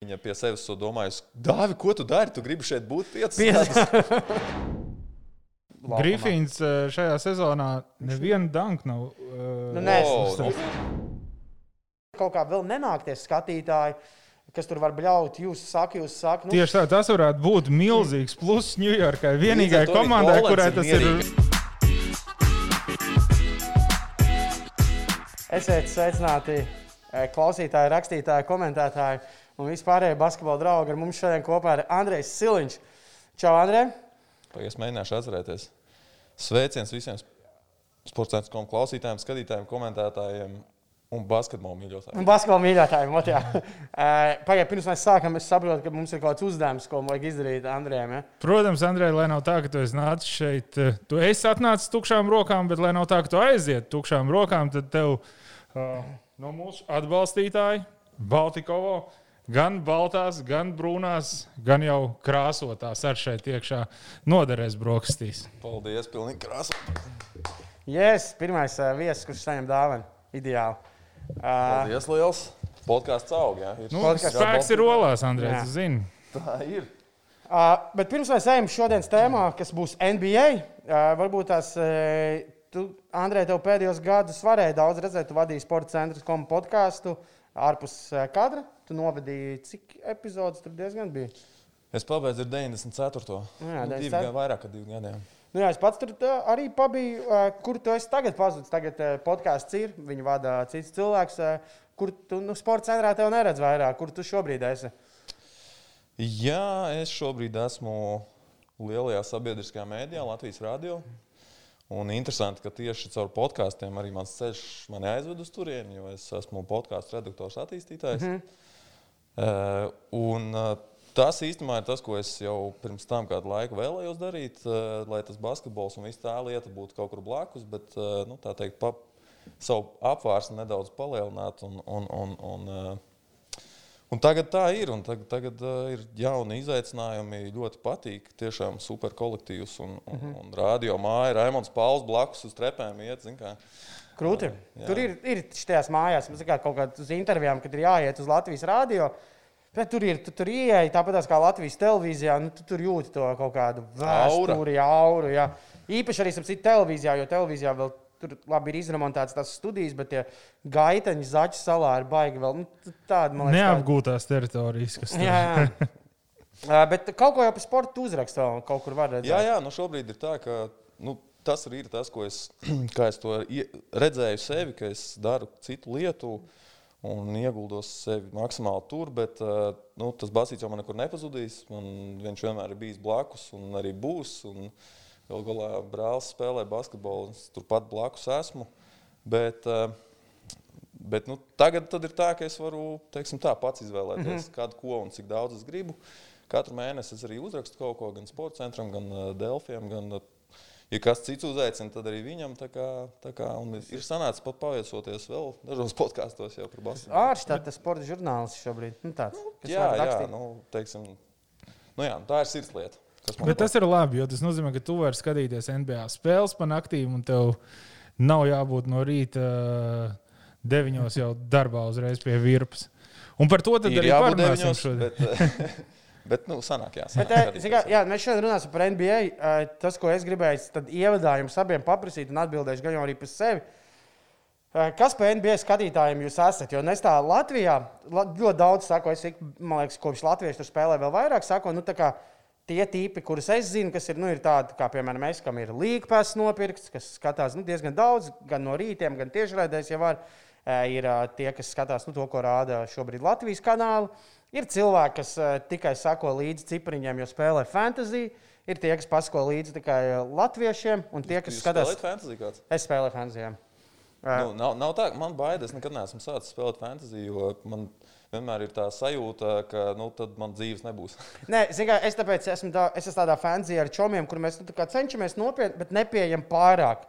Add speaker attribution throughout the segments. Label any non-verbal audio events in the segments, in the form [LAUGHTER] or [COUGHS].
Speaker 1: Viņa pie sevis to domājusi, Dāvi, ko tu dari? Tu gribi šeit būt piecas
Speaker 2: Piecas.
Speaker 1: gadus?" [LAUGHS]
Speaker 3: Grifins eh, šajā sezonā nevienu danku nav. eh,
Speaker 2: Nu, nē, es-
Speaker 1: nu,
Speaker 2: Kaut kā vēl nenākties skatītāji, kas tur var bļaut. Jūs sakat, jūs sakat, nu,
Speaker 3: Tieši tā, tas varētu būt milzīgs pluss Ņujorkai.
Speaker 1: Arī
Speaker 3: komandai, kurai
Speaker 1: ir
Speaker 3: tas ir.
Speaker 1: mierīga.
Speaker 2: Esiet sveicināti, eh, klausītāji, rakstītāji, komentētāji un vispārējie basketbola draugi. Ar mums šodien kopā ir Andrejs Siliņš. Čau, Andrej!
Speaker 1: Pagaid, Es mēģināšu atcerēties. Sveiciens visiem sportscentrum klausītājiem, skatītājiem, komentētājiem un basketbola mīļotājiem.
Speaker 2: Un basketbola mīļotājiem. ot. Eh, [LAUGHS] Pagaidiet, pirms mēs sākam, es saprotu, ka mums ir kaut kāds uzdevums, ko vajag izdarīt Andrejam. Ja?
Speaker 3: Protams, Andrej, lai nav tā, ka tu esi nācis šeit, eh, tu esi atnācis tukšām rokām, bet lai nav tā, ka tu aiziet tukšām rokām, tad tev uh, no mūsu atbalstītāji, Baltikovo, gan baltās, gan brūnās, gan jau krāsotās ar šeit iekšā noderēs brokastīs.
Speaker 1: Paldies, pilnīgi krāsa.
Speaker 2: Yes, pirmais uh, viesis, kurš saņem dāvanu. Ideāli. Uh,
Speaker 1: Paldies, liels. Podkāsts aug, jā. Ir
Speaker 3: Nu,
Speaker 2: Podcasts.
Speaker 3: spēks ir olās, tu zini.
Speaker 1: Tā ir.
Speaker 2: Uh, bet pirms mēs ejam šodienas tēmā, kas būs NBA, uh, varbūt tās, uh, tu, Andrej, tev pēdējos gadus varēja daudz redzēt, tu vadīji sporta centra komu podkāstu ārpus uh, kadra. Tu novadīji, cik epizodes tur diezgan bija.
Speaker 1: Es pabeidzu ar 94.
Speaker 2: Nu jā,
Speaker 1: Nu, divi
Speaker 2: 94.
Speaker 1: vairāk kā divi gadi. jā.
Speaker 2: Nu, jā, es pats tur arī pabiju, kur tu esi tagad pazudis. Tagad podkāsts ir, viņu vada cits cilvēks. Kur tu nu, sporta centrā tev neredz vairāk, kur tu šobrīd esi?
Speaker 1: Jā, es šobrīd esmu lielajā sabiedriskajā mēdījā, Latvijas Rādio. Un interesanti, ka tieši caur podkāstiem arī mans ceļš mani aizved uz turieni, jo es esmu podkāstu redaktors, attīstītājs. Mm -hmm. Un, uh, tas īstenībā ir tas, ko es jau pirms tam kādu laiku vēlējos darīt, uh, lai tas basketbols un viss tā lieta būtu kaut kur blakus, bet nu, tā teikt, pa, savu apvārsni nedaudz palielināt. Un, un, un, un, Un tagad tā ir. un Tagad, tagad uh, ir jauni izaicinājumi. Ļoti patīk. Tiešām super kolektīvs. Un, un, mm -hmm. un radio māja, Raimons Pauls blakus uz trepēm iet. kā.
Speaker 2: Krūti.
Speaker 1: Jā.
Speaker 2: Tur ir, ir šajās mājās, ir kā kaut kādas uz intervijām, kad ir jāiet uz Latvijas rādio. Bet tur ir, tu tur ieeja tāpat kā Latvijas televīzijā. Nu, tu tur jūti to kaut kādu vēsturi, auru. Jā. Īpaši arī sapcīt televīzijā, jo televīzijā vēl tur labi ir izremontēts tās studijas, bet tie gaiteņi zaķu salā ir baigi vēl. Nu, t- tāda, man liekas,
Speaker 3: Neapgūtās teritorijas, kas tur. [LAUGHS]
Speaker 2: Ā, Bet kaut ko jau par sportu uzrakstu vēl kaut kur var redzēt.
Speaker 1: Jā, jā, nu šobrīd ir tā, ka nu, tas arī ir tas, ko es, [CLEARS THROAT] es redzēju sevi, ka es daru citu lietu. Un ieguldos sevi maksimāli tur, bet uh, nu, tas basīts jau man nekur nepazudīs. Man viņš vienmēr ir bijis blakus un arī būs. Un Galu galā brālis spēlē basketbolu, un es turpat blakus esmu. Bet, uh, bet nu, tagad tad ir tā, ka es varu teiksim, tā, pats izvēlēties, mm -hmm. kādu ko un cik daudz es gribu. Katru mēnesi es arī uzrakstu kaut ko gan sporta centram, gan uh, Delfiem. Gan, ja kas cits uzaicina, tad arī viņam tā kā, tā kā un ir sanācis pat paviesoties vēl dažos podkāstos jau par basketbolu.
Speaker 2: Āršķirīgs tas sporta žurnālists šobrīd. Nu, tāds, kas
Speaker 1: Jā,
Speaker 2: var
Speaker 1: jā,
Speaker 2: rakstīt.
Speaker 1: nu, teiksim, nu, jā, tā ir sirdslieta. kas man
Speaker 3: Bet tas ir labi, jo tas nozīmē, ka tu vari skatīties NBA spēles pa naktīm, un tev nav jābūt no rīta uh, deviņos jau darbā uzreiz pie virpas. Un par to tad
Speaker 1: ir
Speaker 3: arī
Speaker 1: jābūt
Speaker 3: parunāsim
Speaker 1: deviņos,
Speaker 3: šodien.
Speaker 1: bet, [LAUGHS] bet nu, sanāk, jā.
Speaker 2: Bet,
Speaker 1: sanāk,
Speaker 2: eh,
Speaker 1: arī
Speaker 2: kā, jā, mēs šodien runāsim par NBA. Eh, Tas, ko es gribēju, tad ievadā jums abiem paprasīt, un atbildēšu gan jau arī par sevi. Eh, Kas par NBA skatītājiem jūs esat? Jo es tā Latvijā la- ļoti daudz saku, es man liekas, kopš Latvijas tur spēlē vēl vairāk. Saku, nu, kā tie tipi, kurus es zinu, kas ir, nu, ir tādi, kā piemēram, es, kam ir līgpēs nopirkts, kas skatās nu, diezgan daudz, gan no rītiem, gan tiešraidēs jau var. Ir tie, kas skatās nu, to, ko rāda šobrīd Latvijas kanāla. Ir cilvēki, kas eh, tikai sako līdzi cipariņiem, jo spēlē fantasy. Ir tie, kas pasako līdzi tikai eh, latviešiem, un tie, kas
Speaker 1: Jūs
Speaker 2: skatās.
Speaker 1: fantasy kāds?
Speaker 2: Es spēlēju fantasy. jā.
Speaker 1: Nu, nav, nav tā, man baidās. Es nekad neesmu sācis spēlēt fantasy, jo man vienmēr ir tā sajūta, ka nu, tad man dzīves nebūs. [LAUGHS]
Speaker 2: Nē, kā, es tāpēc esmu, tā, es esmu tādā fanzī ar čomiem, kur mēs nu, cenšamies nopietni, bet nepieejam pārāk.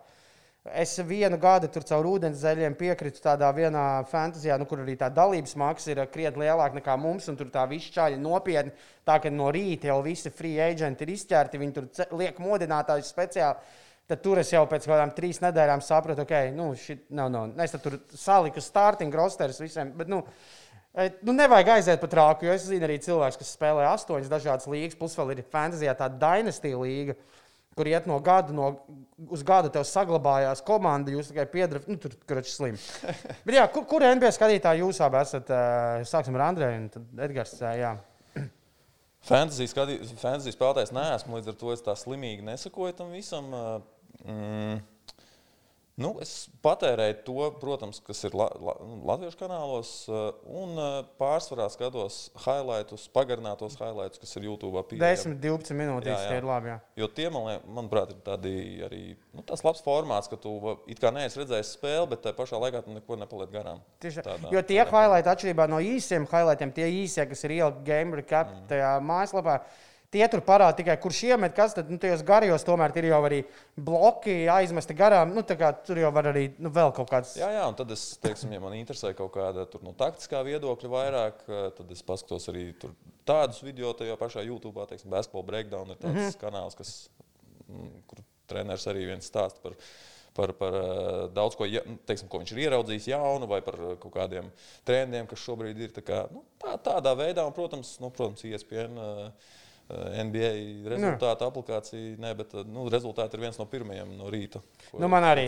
Speaker 2: Es vienu gadu tur caur ūdens zeļiem piekritu tādā vienā fantāzijā, nu, kur arī tā dalības maksa ir krietni lielāka nekā mums, un tur tā viss čāļi nopietni. Tā kā no rīta jau visi free agenti ir izķerti, viņi tur liek modinātājus speciāli. Tad tur es jau pēc kaut kādām trīs nedēļām sapratu, ka, nu, šī nav, nav. Es tad tur saliku starting rosterus visiem. Bet, nu, E, Nu, nevajag aiziet pa trāku, jo es zinu arī cilvēkus, kas spēlē astoņas dažādas līngas, plus vēl ir fantāzijā tāda dynastija līga, kur iet no gada, no, uz gada tev saglabājās komanda, jūs tikai piedarat, nu, tur ir slim. [LAUGHS] Bet, jā, kur, kur NBA skatītāji jūs abi esat? ā, Sāksim ar Andreju un tad Edgars. ā, Jā. [CLEARS THROAT]
Speaker 1: Fantasy, skatī, fantasy spēlētājs neesmu, līdz ar to es tā slimīgi nesakoju tam visam. ā, Mm, nu, es patērēju to, protams, kas ir la, la, latviešu kanālos, ā, un ā, pārsvarā skatos highlights, pagarinātos highlights, kas ir YouTube. pieejami.
Speaker 2: 10, 12 minūtes.
Speaker 1: Jā, jā.
Speaker 2: Tie ir labi. Jā.
Speaker 1: Jo tie, man manuprāt, ir tādi arī nu, tas labs formāts, ka tu it kā neesi redzējis spēli, bet tajā pašā laikā tu neko nepaliec garām.
Speaker 2: Tieši,
Speaker 1: Tādā-
Speaker 2: jo tie highlighti, atšķirībā no īsiem highlightiem, tie īsie, kas ir ielikt Game Recap
Speaker 1: Mm.
Speaker 2: tajā mājaslapā, tie tur parāda tikai, kurš iemet, kas tad nu, tajos garajos tomēr ir jau arī bloki aizmesti garām. Nu, tur jau var arī nu, vēl kaut kāds.
Speaker 1: Jā, jā, un tad es, teiksim, ja man interesē kaut kāda tur, no taktiskā viedokļa vairāk, eh, tad es paskatos arī tur tādus video, tajā pašā YouTube, teiksim, Basketball Breakdown ir tāds mm -hmm. kanāls, kas, mm, kur treneris arī viens stāsta par, par, par eh, daudz ko, nu, teiksim, ko viņš ir ieraudzījis jaunu, vai par kaut kādiem trendiem, kas šobrīd ir. Tā kā, nu, tā, tādā veidā, un, protams, nu, protams ESPN. eh, eh, NBA rezultātu aplikācija, ne, bet eh, nu, rezultāti ir viens no pirmajiem no rīta.
Speaker 2: Nu, man arī.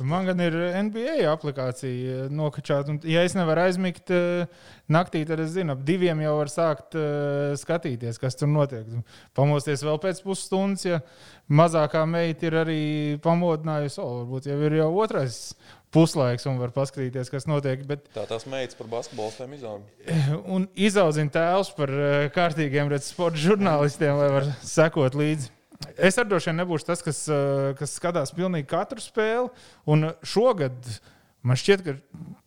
Speaker 3: Man gan ir NBA aplikācija nokačāta. un, Ja es nevaru aizmigt eh, naktī, tad es zinu, ap diviem jau var sākt eh, skatīties, kas tur notiek. Pamosties vēl pēc pusstundas, ja mazākā meita ir arī pamodinājusi, o, varbūt jau ir jau otrais puslaiks un var paskatīties, kas notiek. Bet
Speaker 1: Tā tās meitas par basketbolu spēlēm izaug. [CLEARS THROAT]
Speaker 3: un izaudzina tēlus par eh, kārtīgiem redz, sporta žurnālistiem, lai var sekot līdzi. Es ar droši vien nebūšu tas, kas, eh, kas skatās pilnīgi katru spēli. Un šogad man šķiet, ka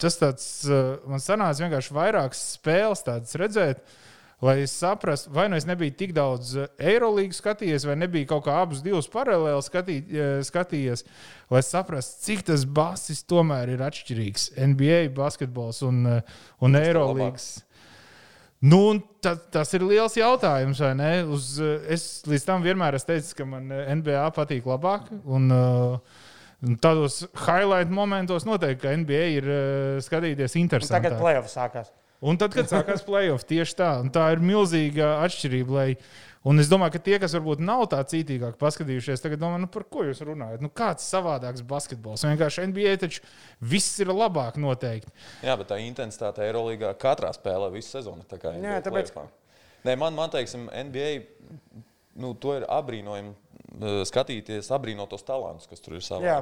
Speaker 3: tas tāds, eh, man sanāca vienkārši vairākas spēles redzēt. Lai es saprastu, vai nu es nebiju tik daudz Eirolandes skatījies, vai nebija kaut kā abus divus paralēli skatī, eh, skatījies, lai saprastu, cik tas basis tomēr ir atšķirīgs. NBA basketbols un, eh, un Eirolandes. Nu, ta, tas ir liels jautājums, vai ne? Uz, eh, es līdz tam vienmēr esmu teicis, ka man eh, NBA patīk labāk. Un, uh, tādos highlight momentos noteikti, ka NBA ir uh, skatīties interesanti.
Speaker 2: Tagad playoffs sākās.
Speaker 3: Un tad, kad sākās playoff, tieši tā, un tā ir milzīga atšķirība. Lai, un es domāju, ka tie, kas varbūt nav tā cītīgāk paskatījušies, tagad domā, nu, par ko jūs runājat? Nu, kāds savādāks basketbols? Vienkārši NBA taču viss ir labāk noteikti.
Speaker 1: Jā, bet tā intensitāte Eirolandā katrā spēlē visu sezonu. tā kā
Speaker 2: Jā,
Speaker 1: NBA
Speaker 2: tāpēc-
Speaker 1: playoffā. Nē, man, man teiksim, NBA nu, to ir apbrīnojami eh, skatīties, apbrīnot tos talantus, kas tur ir savā,
Speaker 2: Jā.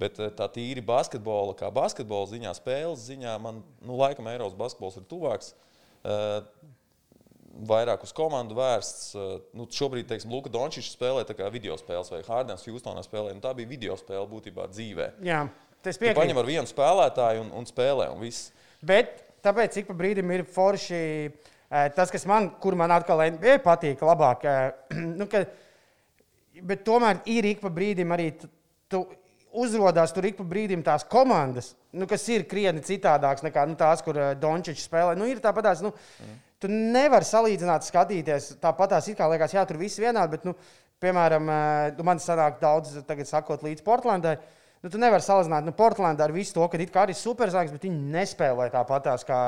Speaker 1: Bet eh, tā tīri basketbola, kā basketbola ziņā, spēles ziņā, man nu, laikam Eiropas basketbols ir tuvāks. eh, Vairāk uz komandu vērsts. eh, Nu, šobrīd, teiksim, Luka Dončits spēlē tā kā video spēles, vai Hārdens Hjūstonā spēlē. Nu, tā bija video spēle būtībā dzīvē.
Speaker 2: Jā, tas
Speaker 1: Tu paņem ar vienu spēlētāju un, un spēlē, un viss.
Speaker 2: Bet tāpēc ik pa brīdim ir forši tas, kas man, kur man atkal NBA patīk labāk. [CLEARS THROAT] Nu, ka, bet tomēr ir ik pa brīdim arī tu uzrādās tur ik pa brīdim tās komandas, nu, kas ir krietni citādākas nekā nu, tās, kur uh, Dončits spēlē. Nu, ir tāpatās, nu, mm. Tu nevari salīdzināt, skatīties tāpat tās it kā liekas, jā, tur viss vienādi, bet, nu, piemēram, eh, nu, man sanāk daudz, tagad sakot, līdz Portlandai. Nu, tu nevari salīdzināt nu, Portlandu ar visu to, ka it kā arī superzvaigznes, bet viņi nespēlē tāpatās, kā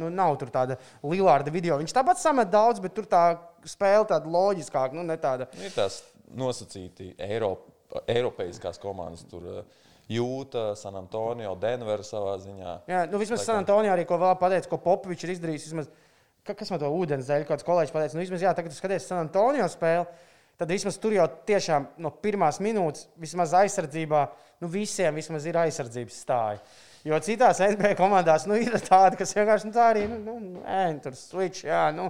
Speaker 2: nu, nav tur tāda Lillarda video. Viņš tāpat samet daudz, bet tur tā spēle tāda loģiskāka, nu, ne tāda.
Speaker 1: Ir tās nosacīti Eiropa, Eiropeiskās komandas. Tur eh, Jūta, San Antonio, Denver savā ziņā.
Speaker 2: Jā, nu, vismaz San Antonijā arī ko vēl pateica, ko Popovičs ir izdarījis. Vismaz, ka, kas man to ūdens dēļ, kāds kolēģis pateica, nu, vismaz, jā, tagad, skaties San Antonio spēli, tad vismaz tur jau tiešām no pirmās minūtes, vismaz aizsardzībā, nu, visiem vismaz ir aizsardzības stāja. Jo citās NBA komandās nu, ir tādi, kas vienkārši nu, tā arī nu, nu, ēn, tur switch. Jā, nu,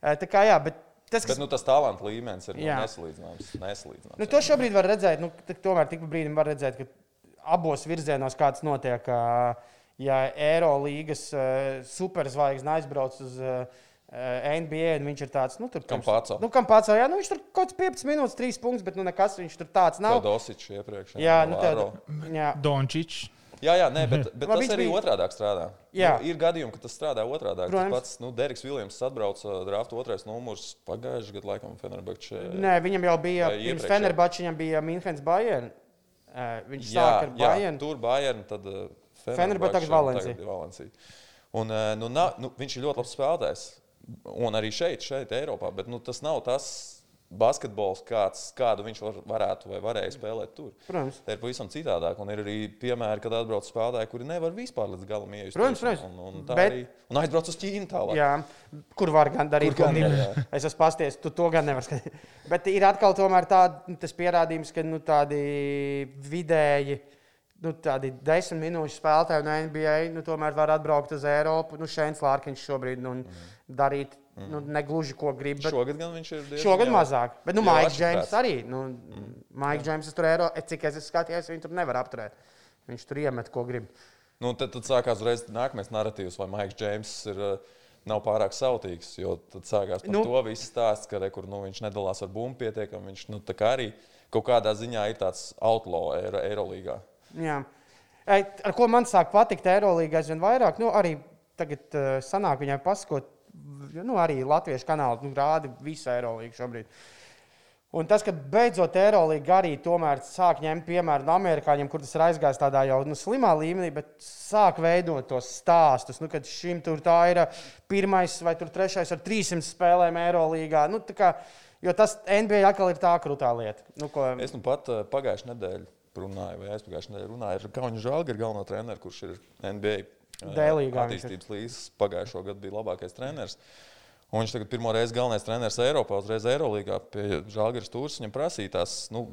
Speaker 2: tā kā jā, bet tas, kas
Speaker 1: Bet nu, tas talanta līmenis ir nu,
Speaker 2: Jā.
Speaker 1: nesalīdzināms. nesalīdzināms.
Speaker 2: Nu, to šobrīd var redzēt. Nu, tomēr tik brīdim var redzēt, ka abos virzienos kāds notiek. Ja Eirolandes superzvaigznes aizbrauc uz NBA, un viņš ir tāds, nu, tur
Speaker 1: Campazzo.
Speaker 2: Nu, Kampāco, jā, nu, viņš tur kaut kāds 15 minūtes, 3 punktus, bet nu, nekas viņš tur tāds nav.
Speaker 1: Dosičs iepriekš.
Speaker 2: Jā, nu,
Speaker 1: Navarro.
Speaker 2: tāda, jā.
Speaker 3: Dončičs.
Speaker 1: Jā, jā, nē, bet, bet
Speaker 2: Labi,
Speaker 1: tas arī
Speaker 2: bija-
Speaker 1: otrādi strādā.
Speaker 2: Jā.
Speaker 1: Nu, ir gadījumi, ka tas strādā otrādi. Tas pats nu, Deriks Viljams atbrauca drafta otrais numurs pagājušajā gadā, laikam, Fenerbahčē.
Speaker 2: Nē, viņam jau bija, pirms? Fenerbahča viņam bija Münchens Bayern. Viņš
Speaker 1: Jā,
Speaker 2: sāka ar
Speaker 1: jā,
Speaker 2: Bayern.
Speaker 1: tur Bayern, tad
Speaker 2: Fenerbahče, tagad Valencija.
Speaker 1: tagad Valencija. Un, nu, na, nu, viņš ir ļoti labs spēlētājs. Un arī šeit, šeit Eiropā. Bet nu, tas nav tas basketbols, kāds, kādu viņš var, varētu vai varēja spēlēt tur.
Speaker 2: Protams.
Speaker 1: Tā ir pavisam citādāk. Un ir arī piemēri, kad atbrauc spēlētāji, kuri nevar vispār līdz galam ieiet.
Speaker 2: Protams, protams.
Speaker 1: Un, un, tā
Speaker 2: Bet-
Speaker 1: arī, un aizbrauc uz Ķīnu tālāk.
Speaker 2: Jā, kur var gan darīt,
Speaker 1: Kur gan, jā.
Speaker 2: Es esmu pasties, tu to gan nevari skatīt. [LAUGHS] Bet ir atkal tomēr tā, tas pierādījums, ka nu, tādi vidēji. Nu, tādi desmit minūšu spēlētāji no NBA nu, tomēr var atbraukt uz Eiropu. Nu, Šēns Lārkins šobrīd nu, darīt nu, negluži ko grib. Bet
Speaker 1: Šogad gan viņš ir diezgan
Speaker 2: šogad
Speaker 1: jau-
Speaker 2: mazāk. Bet nu, Maiks. Džeims arī. Nu, Maiks Džeims tur Eiro, cik es esmu skatījies, viņu tur nevar apturēt. Viņš tur iemet, ko grib.
Speaker 1: Nu, tad, tad sākās uzreiz nākamais narratīvs, vai Maiks Džeims ir. uh, Nav pārāk sautīgs, jo tad sākās par
Speaker 2: Nu.
Speaker 1: to visu stāstu, ka re, kur, nu, viņš nedalās ar bumbu pietiekami. Viņš nu, arī kaut kādā ziņā ir tāds outlaw Eiro, Eirolīgā.
Speaker 2: Jā. Ar ko man sāk patikt Eirolandā aizvien vairāk, nu, arī tagad uh, sanāk viņai pasakot, nu, arī Latviešu kanāli nu, rāda visu Eirolandu šobrīd. Un tas, ka beidzot Eirolandā arī sāk ņemt piemēru no amerikāņiem, kur tas ir aizgājis tādā jau nu, slimā līmenī, bet sāk veidot tos stāstus, nu, kad šim tur tā ir pirmais vai trešais ar 300 spēlēm Eirolandā. Nu, kā- jo tas NBA atkal ir tā krūtā lieta. Nu, ko,
Speaker 1: Es nu pat pagājušajā nedēļā runāju, vai aizpagājušajā nedēļā runāju ar Kaunu Žalgu, galveno treneru, kurš ir NBA uh,
Speaker 2: ir.
Speaker 1: attīstības līnijas. Pagājušo gadu bija labākais treneris. Un viņš tagad pirmo reizi galvenais treneris Eiropā, uzreiz Eirolandā pie Žalgiras stūres. Viņam prasīja tās, nu,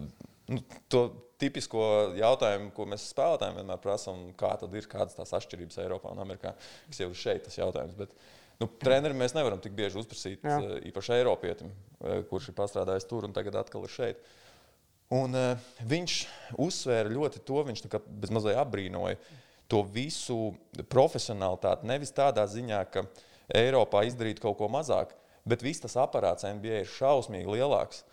Speaker 1: nu, to tipisko jautājumu, ko mēs spēlētājiem vienmēr prasām, kā tad ir, kādas tās atšķirības Eiropā un Amerikā. Kas jau ir šeit tas jautājums. Bet, nu, trenerim mēs nevaram tik bieži uzprasīt,
Speaker 2: Jā.
Speaker 1: īpaši Eiropietim, kurš ir pastrādājis tur un tagad atkal ir šeit. Un, uh, viņš uzsvēra ļoti to, viņš bezmazliet apbrīnoja to visu profesionālitāti. Nevis tādā ziņā, ka Eiropā izdarīt kaut ko mazāk, bet viss tas aparāts NBA ir šausmīgi lielāks.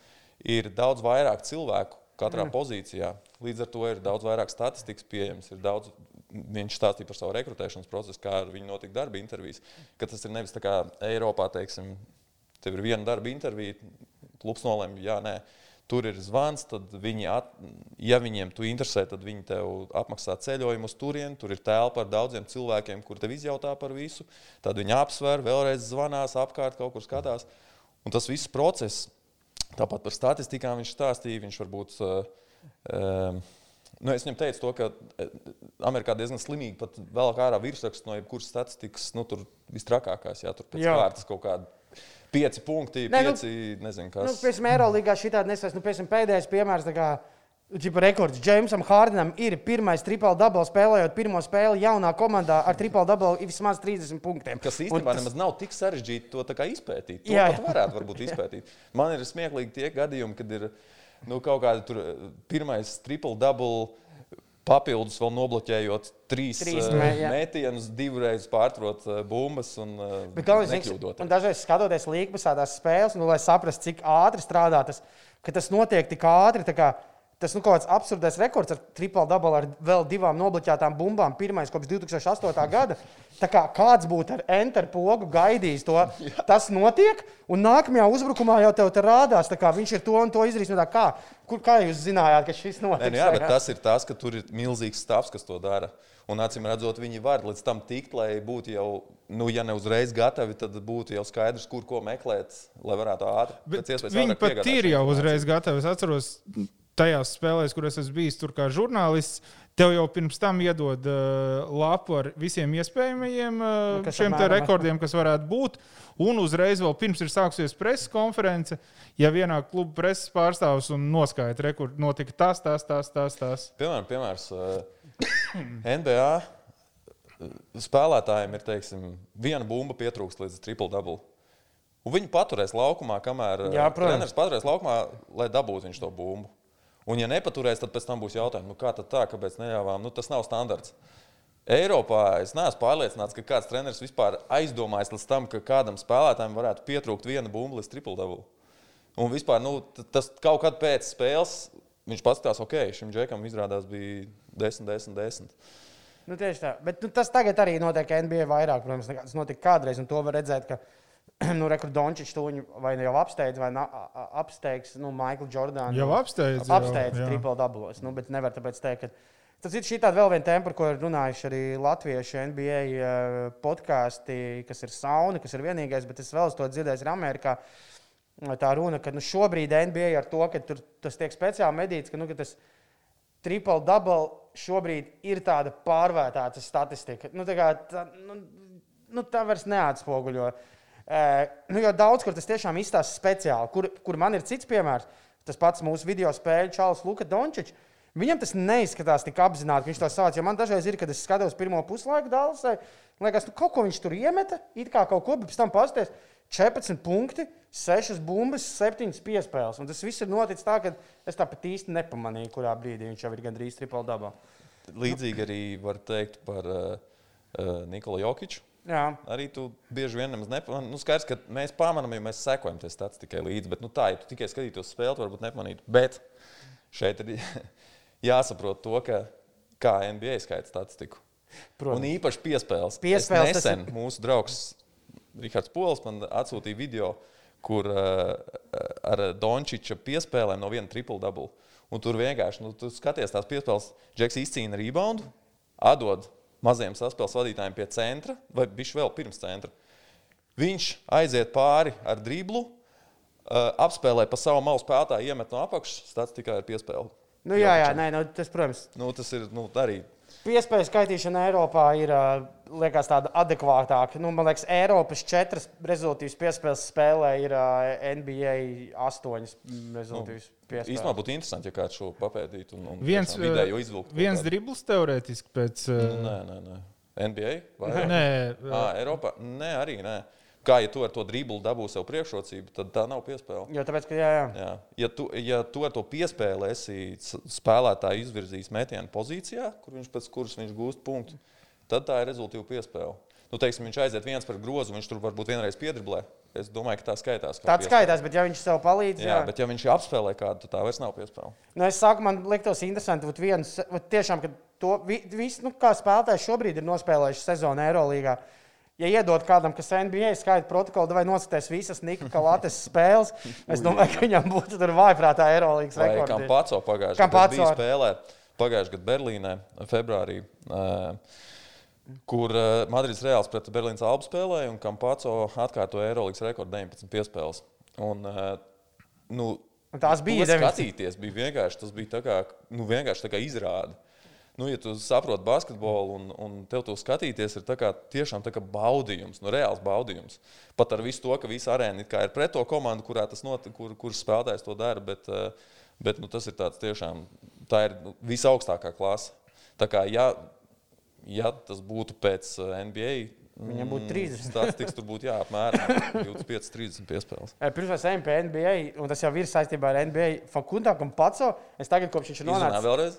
Speaker 1: Ir daudz vairāk cilvēku katrā mm. pozīcijā. Līdz ar to ir daudz vairāk statistikas pieejams. Daudz, viņš stāstīja par savu rekrutēšanas procesu, kā ar viņu notika darba intervijas. Ka tas ir nevis tā kā Eiropā, teiksim, tev ir viena darba intervija, klubs nolēma, jā, nē. Tur ir zvans, tad viņi, at, ja viņiem tu interesē, tad viņi tev apmaksā ceļojumu uz turieni. Tur ir telpa ar daudziem cilvēkiem, kur tev izjautā par visu. Tad viņi apsver, vēlreiz zvanās, apkārt kaut kur skatās. Un tas viss process, tāpat par statistikām viņš stāstīja. Viņš varbūt, uh, um, nu es viņam teicu, to, ka eh, Amerikā diezgan slimīgi pat vēl kā ārā virsraksts no jebkuras statistikas, nu tur vistrakākās, jā, tur pēc
Speaker 2: Jā.
Speaker 1: kārtas kaut kāda. Pieci punkti,
Speaker 2: Nē, nu,
Speaker 1: pieci, nezinu,
Speaker 2: Nu,
Speaker 1: kas.
Speaker 2: piemēram, Eirolandā šī tāda nesas, nu, piemēram, pēdējais piemērs. Čipa rekords Džeimsam Hārdenam ir pirmais triple double spēlējot pirmo spēli jaunā komandā ar triple double vismaz 30 punktiem.
Speaker 1: Kas īstenībā
Speaker 2: tas-
Speaker 1: nemaz nav tik sarežģīti to izpētīt. To
Speaker 2: Jā,
Speaker 1: jā, varētu [LAUGHS] varbūt izpētīt. Man ir smieklīgi tie gadījumi, kad ir nu, kaut kāda eh, pirmais triple double. Papildus vēl nobloķējot trīs,
Speaker 2: Trīs
Speaker 1: trīs
Speaker 2: mē- jā.
Speaker 1: mētienas, divreiz pārtrot uh, bumbas un uh,
Speaker 2: Bet galvenais, un dažreiz skatoties līnijas tās spēles, nu, lai saprastu, cik ātri strādā tas, ka tas notiek tik ātri. kā Tas nu, kaut kāds absurds rekords ar triple double ar vēl divām nobloķētām bumbām. Pirmais kopš 2008. gada. Tā kā kāds būtu ar enter pogu gaidījis to, tas notiek, un nākamajā uzbrukumā jau tev te rādās, kā viņš ir to un to izdarījis. Nu, tā kā, kur, kā jūs zinājāt, ka šis
Speaker 1: Nē,
Speaker 2: notiks?
Speaker 1: nu jā,
Speaker 2: tā
Speaker 1: bet tas ir tas, ka tur ir milzīgs stāvs, kas to dara. Un acīm redzot, viņi var līdz tam tikt, lai būtu jau, nu, ja ne uzreiz gatavi, tad būtu jau skaidrs, kur ko meklēt, lai varētu ātri.
Speaker 3: Bet
Speaker 1: pēc iespējas
Speaker 3: Viņi
Speaker 1: ātrāk
Speaker 3: pat
Speaker 1: piegādāt
Speaker 3: ir jau uzreiz gatavi. Es atceros, tajās spēlēs, kur es esmu bijis tur kā žurnālists, tev jau pirms tam iedod uh, lapu ar visiem iespējamajiem uh,
Speaker 2: Nu,
Speaker 3: šiem rekordiem, kas varētu būt. Un uzreiz vēl pirms ir sākusies preses konference, ja vienā kluba preses pārstāvs un noskaidro, kur notika tas, tas, tas, tas. tas.
Speaker 1: Piemēram, piemērs, uh, NBA spēlētājiem ir teiksim, viena bumba pietrūkst līdz triple double. Un viņi paturēs laukumā, kamēr
Speaker 2: Jā, protams.
Speaker 1: treneris paturēs laukumā, lai dabūtu viņš to bumbu. Un, ja nepaturēs, tad pēc tam būs jautājums, nu, kā tā, kāpēc neļāvām. Nu, tas nav standarts. Eiropā es neesmu pārliecināts, ka kāds treneris vispār aizdomājas līdz tam, ka kādam spēlētājam varētu pietrūkt viena bumba līdz triple double. Un vispār nu, tas kaut kad pēc spēles viņš paskatās, ok, šim džekam izrādās bija 10, 10, 10.
Speaker 2: Nu, tieši tā. Bet nu, tas tagad arī notiek NBA vairāk, protams, nekā tas notika kādreiz. Un to var redzēt, ka [CLEARS THROAT] nu, Dončits to viņu vai nu jau apsteidz, vai na, a- a- apsteigs nu, Maiklu Jordānu.
Speaker 3: Jau apsteidz.
Speaker 2: apsteidz triple dublos. Nu, bet nevar tāpēc teikt, ka Tas ir šī tāda vēl viena tēma, par ko ir runājuši arī latviešu NBA uh, podkāsti, kas ir sauna, kas ir vienīgais, bet es vēl to dzirdēju, ir Amerikā. Tā runa, ka nu, šobrīd NBA ar to, ka tur, tas tiek speciāli medīts, ka, nu, ka tas triple double šobrīd ir tāda pārvērtēta statistika. Nu, tā, kā, tā, nu, nu, tā vairs neatspoguļo. Uh, nu, jo daudz kur tas tiešām izstāsta speciāli, kur, kur man ir cits piemērs. Tas pats mūsu video spēļu Čāls Luka Dončičs. Viņam tas neizskatās tik apzināti, ka viņš to savāc. Man dažreiz ir, kad es skatos pirmo puslaiku Dālasai, liekas, nu, kaut ko viņš tur iemeta, it kā kaut ko, bet pēc tam pasties 14 punkti, 6 bumbas, 7 piespēles. Un tas viss ir noticis tā, ka es tāpat īsti nepamanīju, kurā brīdī viņš jau ir gandrīz tripla dabā.
Speaker 1: Līdzīgi arī var teikt par uh, uh, Nikolu Jokiču.
Speaker 2: Jā.
Speaker 1: Arī tu bieži vien nepamanīji. Nu, skaidrs, ka mēs pamanām, ja mēs sekojam tam statistikai līdzi. Bet, nu, tā, ja tu tikai skatītos spēli, varbūt nepamanītu. Bet šeit ir [LAUGHS] jāsaprot to, ka kā NBA skaita statistiku. Protams. Un īpaši piespēles.
Speaker 2: Piespēles
Speaker 1: es nesen ir... mūsu draugs Rihards Pols man atsūtīja video, kur uh, ar Dončiča piespēlēm no viena triple double. Un tur vienkārši, nu, tu skaties tās piespēles, Džeks izcīna reboundu, atdod maziem saspēles vadītājiem pie centra, vai viņš vēl pirms centra. Viņš aiziet pāri ar driblu, uh, apspēlē pa savu malu spēlētāju, iemet no apakšas, stāsts tikai ar piespēli.
Speaker 2: Nu, jā, jā, nē, nu, tas, protams.
Speaker 1: Nu, tas ir nu, arī.
Speaker 2: Piespēju skaitīšana Eiropā ir liekas, tāda adekvātāka. Nu, man liekas, Eiropas četras rezultātus piespēles spēlē ir NBA astoņas rezultātus. Nu,
Speaker 1: īstenībā būtu interesanti, ja kāds šo papētītu un, un
Speaker 3: viens,
Speaker 1: vidējo izvilktu.
Speaker 3: Viens dribbles teorētiski pēc.
Speaker 1: Nu, nē, nē, nē. NBA vai
Speaker 3: nē?
Speaker 1: Nē, Eiropā. Nē, arī nē. Kā ja tu ar to dribuli dabū sev priekšrocību, tad tā nav piespēle.
Speaker 2: Jo tāpēc, ka jā, jā.
Speaker 1: jā. Ja, tu, ja tu ar to piespēli esi spēlētāju izvirzījis metienu pozīcijā, kur viņš pēc kuras viņš gūst punktu, tad tā ir rezultātu piespēle. Nu, teiksim, viņš aiziet viens par grozu, viņš tur varbūt vienreiz piedriblē. Es domāju, ka tā skaitās.
Speaker 2: Tā skaitās, bet ja viņš sev palīdz,
Speaker 1: jā, jā bet ja viņš apspēlē kādu, tad tā vairs nav piespēle.
Speaker 2: Nu, es saku, man liktos interesanti, ka viens, tiešām, ka to viss, nu, kā spēlētājs šobrīd ir nospēlējuši sezonu Eirolandā Ja iedod kādam, kas NBA skaita protokolu, vai noskatās visas Nika Kalates [LAUGHS] spēles, es domāju, ka viņam būtu tur vājprātā Eirolandes rekords.
Speaker 1: Kā Paco pagājušajā gadā spēlē pagājušajā gadā Berlīnē, februārī. Kur Madrids Reāls pret Berlīnas Albu spēlēja, un Kampaco atkārtoja Eirolandes rekordu 19 piespēles. Un, nu,
Speaker 2: un tās bija
Speaker 1: skatīties, bija vienkārši, tas bija kā, nu, vienkārši kā izrāde nu, ja tu saproti basketbolu un, un tev to skatīties, ir tā kā, tiešām tā kā baudījums, nu, reāls baudījums. Pat ar visu to, ka visa arēna ir pret to komandu, kurā tas notiek, kur, kurš spēlētājs to dara. Bet, eh, bet nu, tas ir tāds tiešām, tā ir visaugstākā klase. Tā kā, ja, ja tas būtu pēc eh, NBA,
Speaker 2: Viņam būtu 30.
Speaker 1: Mm, Statistikas tur būtu jāapmēram 25, 30 piespēles.
Speaker 2: Pirms mēs ejam pie NBA, un tas jau ir saistībā ar NBA. Fakundā, kam pats, es tagad kopš viņš ir nonācis.
Speaker 1: Vēlreiz?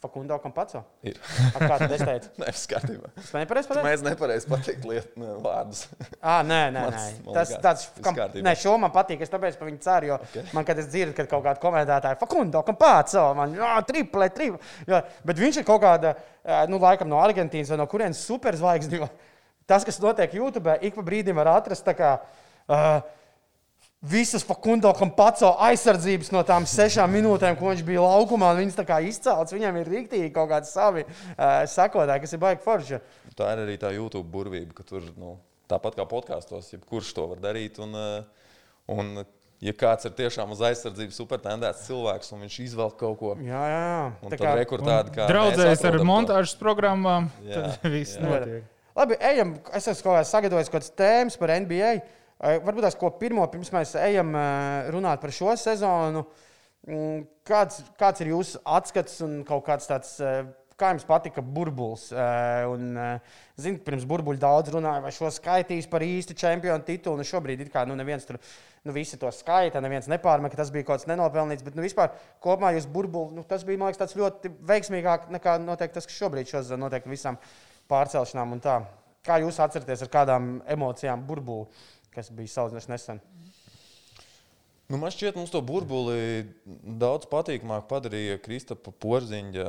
Speaker 2: Fakundo Kampaco?
Speaker 1: Ir.
Speaker 2: A, kā tad es teicu?
Speaker 1: nē, skatījumā.
Speaker 2: Es nepareizi pateicu?
Speaker 1: Mēs nepareizi pateikt lietu ne, vārdus.
Speaker 2: à, nē, nē, nē. Tas tāds, kam, nē, šo man patīk, es tāpēc par viņu ceru, jo okay. man, kad es dzirdu, kad kaut kāda komentētāja Fakundo Kampaco, man, jā, triple, triple. Jā, bet viņš ir kaut kāda, nu, laikam no Argentīnas vai no kurienes superzvaigzdi, jo tas, kas notiek YouTube, ik pa brīdim var atrast tā kā, uh, visas Fakundo Kampaco aizsardzības no tām sešām minūtēm, ko viņš bija laukumā. Viņas tā kā izcēlts, viņam ir rīktīgi kaut kādi savi uh, sekotāji, kas ir baigi forši.
Speaker 1: Tā ir arī tā YouTube burvība, ka tur nu, tāpat kā podkāstos, jebkurš to var darīt. Un, uh, un, Ja kāds ir tiešām uz aizsardzības supertendēts cilvēks, un viņš izvēl kaut ko
Speaker 2: jā, jā, jā.
Speaker 1: Tā kā rekurtādi, kā
Speaker 3: draudzējas ar montāžas programmām, tad viss notiek.
Speaker 2: Labi, ejam. Es esmu sagatavojis kaut kādas tēmas par NBA. Uh, Varbūt tās, ko pirmo, pirms mēs ejam runāt par šo sezonu, mm, kāds, kāds ir jūsu atskats un kaut kāds tāds. Kā jums patika burbulis? Zinu, pirms burbuļa daudz runāja, vai šo skaitīs par īstu čempionu titulu. Nu, šobrīd ir kā nu, neviens tur, nu, visi to skaita, neviens nepārmet, ka tas bija kaut kas nenopelnīts. Bet nu, vispār kopumā jūs burbuli, nu, tas bija man liekas, ļoti veiksmīgāk nekā noteikti tas, kas šobrīd šos notiek visām pārcelšanām un tā. Kā jūs atceraties ar kādām emocijām burbuli? Kas bija salīdzinoši nesen.
Speaker 1: Nu, man šķiet, mums to burbuli daudz patīkamāk padarīja Kristapa Porziņa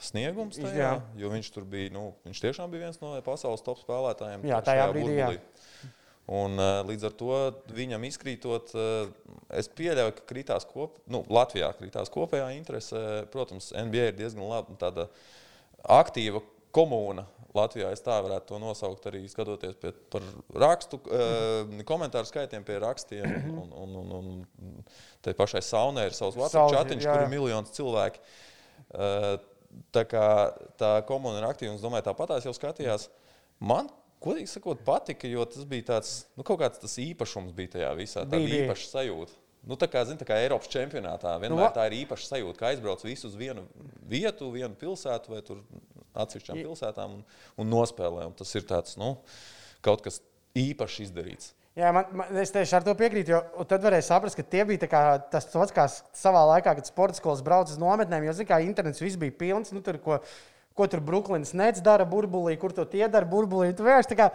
Speaker 1: sniegums. Tajā, jā. Jo viņš tur bija, nu, viņš tiešām bija viens no pasaules top spēlētājiem.
Speaker 2: Jā, tajā brīdī. Jā.
Speaker 1: Un, līdz ar to viņam izkrītot, es pieļauju, ka kritās kop, nu, Latvijā kritās kopējā interese. Protams, NBA ir diezgan laba tāda aktīva komūna. Latvijā es tā varētu to nosaukt arī skatoties pie, par rakstu, uh, komentāru skaitiem, pie rakstiem. Un, un, un, un te pašai saunē ir savs Latvijas čatiņš, kur ir miljonus cilvēku. Uh, tā kā tā komuna ir aktīva, un es domāju, tāpatās jau skatījās. Man, godīgi sakot, patika, jo tas bija tāds, nu, kaut kāds tas īpašums bija tajā visā, tāda īpaša sajūta. Nu, tā kā, zin, tā kā Eiropas čempionātā vienmēr
Speaker 2: nu,
Speaker 1: tā ir īpaša sajūta, ka aizbrauc visu uz vienu vietu, vienu pilsētu vai tur atsevišķām pilsētām un, un nospēlē. Un tas ir tāds, nu, kaut kas īpašs izdarīts.
Speaker 2: Jā, man, man, es tieši ar to piekrītu. Jo tad varēja saprast, ka tie bija kā tas pats, kā s- savā laikā, kad sporta skolas brauc uz nometnēm. Jo, zināmā mērā, internets viss bija pilns. Nu, tur, ko, ko tur Brooklynas nec dara burbulī, kur to tie dara burbulī. Tu vienkārši tā kā.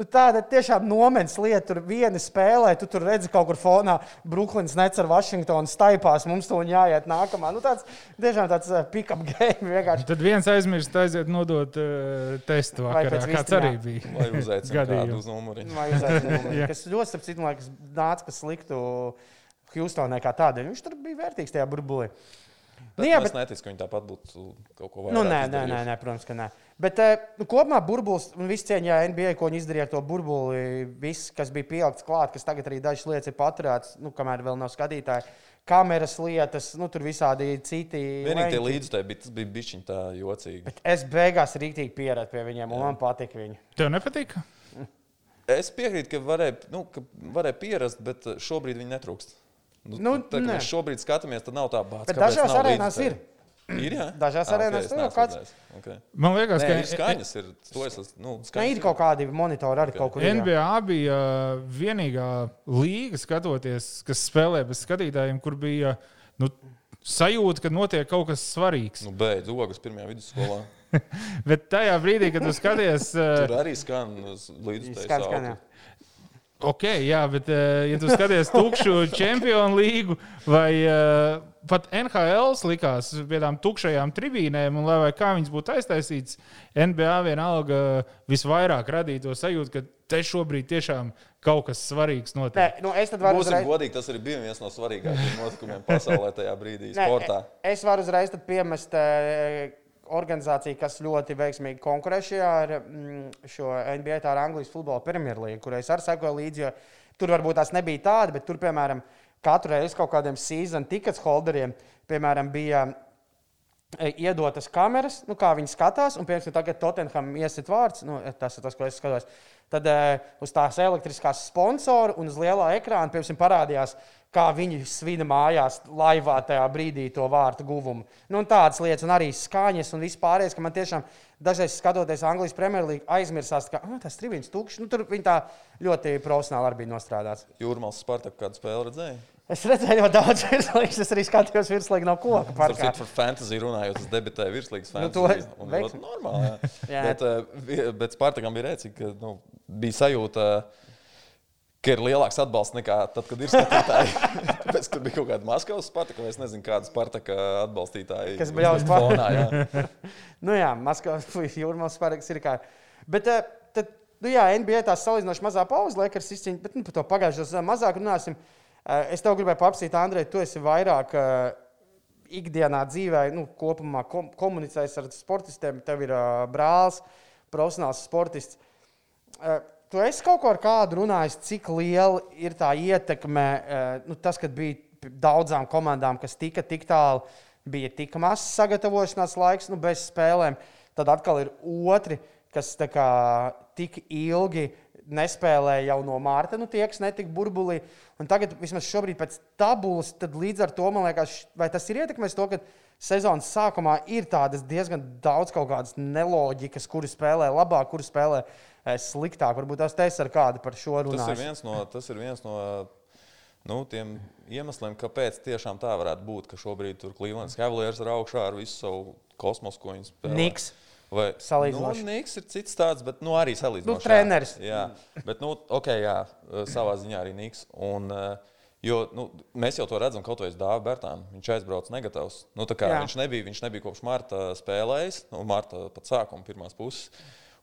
Speaker 2: Nu, tāda tiešām nometnes lieta, tur viena spēlē, tu tur redzi kaut kur fonā, Brooklynas nec ar Vašingtonu staipās, mums to jāiet nākamā. Nu, tāds tiešām tāds uh, pick-up game [LAUGHS] vienkārši.
Speaker 3: Tad viens aizmirst aiziet nodot uh, testu
Speaker 2: Vai
Speaker 3: vakarā, kāds arī bija.
Speaker 1: Vai uzaicinātu
Speaker 3: Gadījumi.
Speaker 1: kādu uz [LAUGHS] numuriņu?
Speaker 2: Vai uzaicinājumu, [LAUGHS]
Speaker 3: Jā.
Speaker 2: kas ļoti, starp citu, man liekas, nāca par sliktu Houstonai kā tādai. Viņš tur bija vērtīgs tajā burbulī. Nu, jā,
Speaker 1: es
Speaker 2: bet,
Speaker 1: neticu, ka viņi tāpat būtu kaut ko vairāk.
Speaker 2: nu, nē, nē, nē, nē, protams, ka nē. Bet eh, nu, kopumā burbulis un viss cieņā NBA, ko viņi izdarīja ar to burbuli, viss, kas bija pielikts klāt, kas tagad arī dažas lietas ir paturētas, nu, kamēr vēl nav skatītāji. Kameras lietas, nu, tur visādi citi.
Speaker 1: Vienīgi tie līdzekļi bija, tas bija bišķiņ tā jocīgi.
Speaker 2: Bet es beigās rīktīgi pieradu pie viņiem, un man patika viņi.
Speaker 3: Tev nepatika?
Speaker 1: Es piekrītu, ka varēja, nu, ka varēja pierast, bet uh, šobrīd viņi netrūkst. Nu,
Speaker 2: Nu,
Speaker 1: tā,
Speaker 2: nē.
Speaker 1: mēs šobrīd skatāmies, tad nav tā.
Speaker 2: Bet dažās arēnās ir.
Speaker 1: Ir, jā?
Speaker 2: Dažās
Speaker 1: Ah,
Speaker 2: arēnās tur
Speaker 1: neesmu
Speaker 2: kāds-.
Speaker 1: Okay.
Speaker 3: Man liekas,
Speaker 1: Nē,
Speaker 3: ka
Speaker 1: ir skaņas, ir, to es esmu, nu,
Speaker 2: Nē,
Speaker 1: skaņas
Speaker 2: ir kaut kādi monitori arī kaut kur. ir, jā.
Speaker 3: NBA bija uh, vienīgā līga, skatoties, kas spēlē bez skatītājiem, kur bija nu, sajūta, ka notiek kaut kas svarīgs.
Speaker 1: Nu, beidz ogas pirmajā vidusskolā. [LAUGHS]
Speaker 3: Bet tajā brīdī, kad tu skaties, [LAUGHS] uh,
Speaker 1: Tur arī skan līdz
Speaker 2: Skan, skan, jā.
Speaker 3: Ok, jā, bet uh, ja tu skaties tukšu čempionu līgu vai uh, pat NHL likās pie tām tukšajām tribīnēm, un lai vai kā viņas būtu aiztaisītas, NBA vienalga visvairāk radīja to sajūtu, ka te šobrīd tiešām kaut kas svarīgs
Speaker 2: Nē,
Speaker 3: notiek.
Speaker 2: nu, es tad varu uzreiz.
Speaker 1: godīgi, tas arī bija viens no svarīgākajiem notikumiem pasaulē tajā brīdī,
Speaker 2: Nē,
Speaker 1: sportā.
Speaker 2: Es varu uzreiz tad piemest organizāciju, kas ļoti veiksmīgi konkurē šajā ar mm, šo NBA, tā ir Anglijas futbola premjerlīga, kurai es arī sekoju līdzi. Tur varbūt tās nebija tāda, bet tur, piemēram, katru reizi kaut kādiem season tickets holderiem, piemēram, bija e, iedotas kameras, nu, kā viņi skatās, un, piemēram, tagad Tottenham iesit vārds, nu, tas ir tas, ko es skatos. Tad uh, uz tās elektriskās sponsoru un uz lielā ekrāna, piemēram, parādījās, kā viņi svina mājās, laivā tajā brīdī to vārtu guvumu. Nu, tādas lietas, un arī skaņas un vispārējais, ka man tiešām dažreiz skatoties Anglijas Premjerlīgu, aizmirsās, ka ah, tas trījums tukšs. Nu, tur viņi tā ļoti profesionāli arī bija nostrādāts.
Speaker 1: Jūrmālas Spartak kādu spēli redzēja?
Speaker 2: Es redzēju, ļoti daudz [LAUGHS] virslīgas, es arī skatījos virslīgi no koka
Speaker 1: Par citu, par fantasy runājot, es debitēju virslīgas
Speaker 2: Nu, to
Speaker 1: fantasy.
Speaker 2: veiksmi.
Speaker 1: ļoti normāli. Jā. [LAUGHS]
Speaker 2: Jā.
Speaker 1: bet, eh, bet Spartakam bija rēcīgi, ka nu, bija sajūta, ka ir lielāks atbalsts nekā tad, kad ir skatītāji. [LAUGHS] Tāpēc, ka tur bija kaut kāda Maskavas Spartaka, vai es nezinu, kāda Spartaka atbalstītāji.
Speaker 2: Kas par-
Speaker 1: fonā, jā. [LAUGHS]
Speaker 2: Nu jā, Maskavas [LAUGHS] jūrmālas spēks ir kā. Bet, eh, tad, nu jā, NBA tās salīdzinoši mazā pauze, Lakers izcīņa, bet nu, par to pagājušo sezonu mazāk runāsim. Eh, Es tev gribēju paprasīt, Andrej, tu esi vairāk eh, ikdienā dzīvē, nu, kopumā kom komunicējis ar sportistiem, tev ir brālis, profesionāls sportists. Tu esi kaut ko ar kādu runājis, cik liela ir tā ietekme, uh, nu, tas, kad bija daudzām komandām, kas tika tik tālu, bija tik mazs sagatavošanās laiks, nu, bez spēlēm. Tad atkal ir otri, kas kā tik ilgi nespēlēja jau no mārta, nu tie, kas netika burbulī. Un tagad, vismaz šobrīd, pēc tabulas, tad līdz ar to man liekas, vai tas ir ietekmējis to, ka sezonas sākumā ir tādas diezgan daudz kaut kādas neloģikas, kuri spēlē labāk, kuri spēlē eh, sliktāk. Varbūt tas teiks ar kādu par šo
Speaker 1: Tas ir viens no, tas ir viens no nu, tiem iemesliem, kāpēc tiešām tā varētu būt, ka šobrīd tur Cleveland Cavaliers ir augšā ar visu savu kosmosu, ko viņi spēlē.
Speaker 2: Niks.
Speaker 1: Vai
Speaker 2: Salīdzinoši.
Speaker 1: Nu, Niks ir cits tāds, bet nu, arī salīdzinoši.
Speaker 2: Nu, treneris.
Speaker 1: Jā, bet, nu, ok, jā, savā ziņā arī Niks. Un, eh, jo, nu, mēs jau to redzam, kaut vai Dāvidas Bērtānam. Viņš aizbrauca negatavs. Nu, viņš, nebija, viņš nebija kopš marta spēlējis, no marta pat sākuma pirmās puses.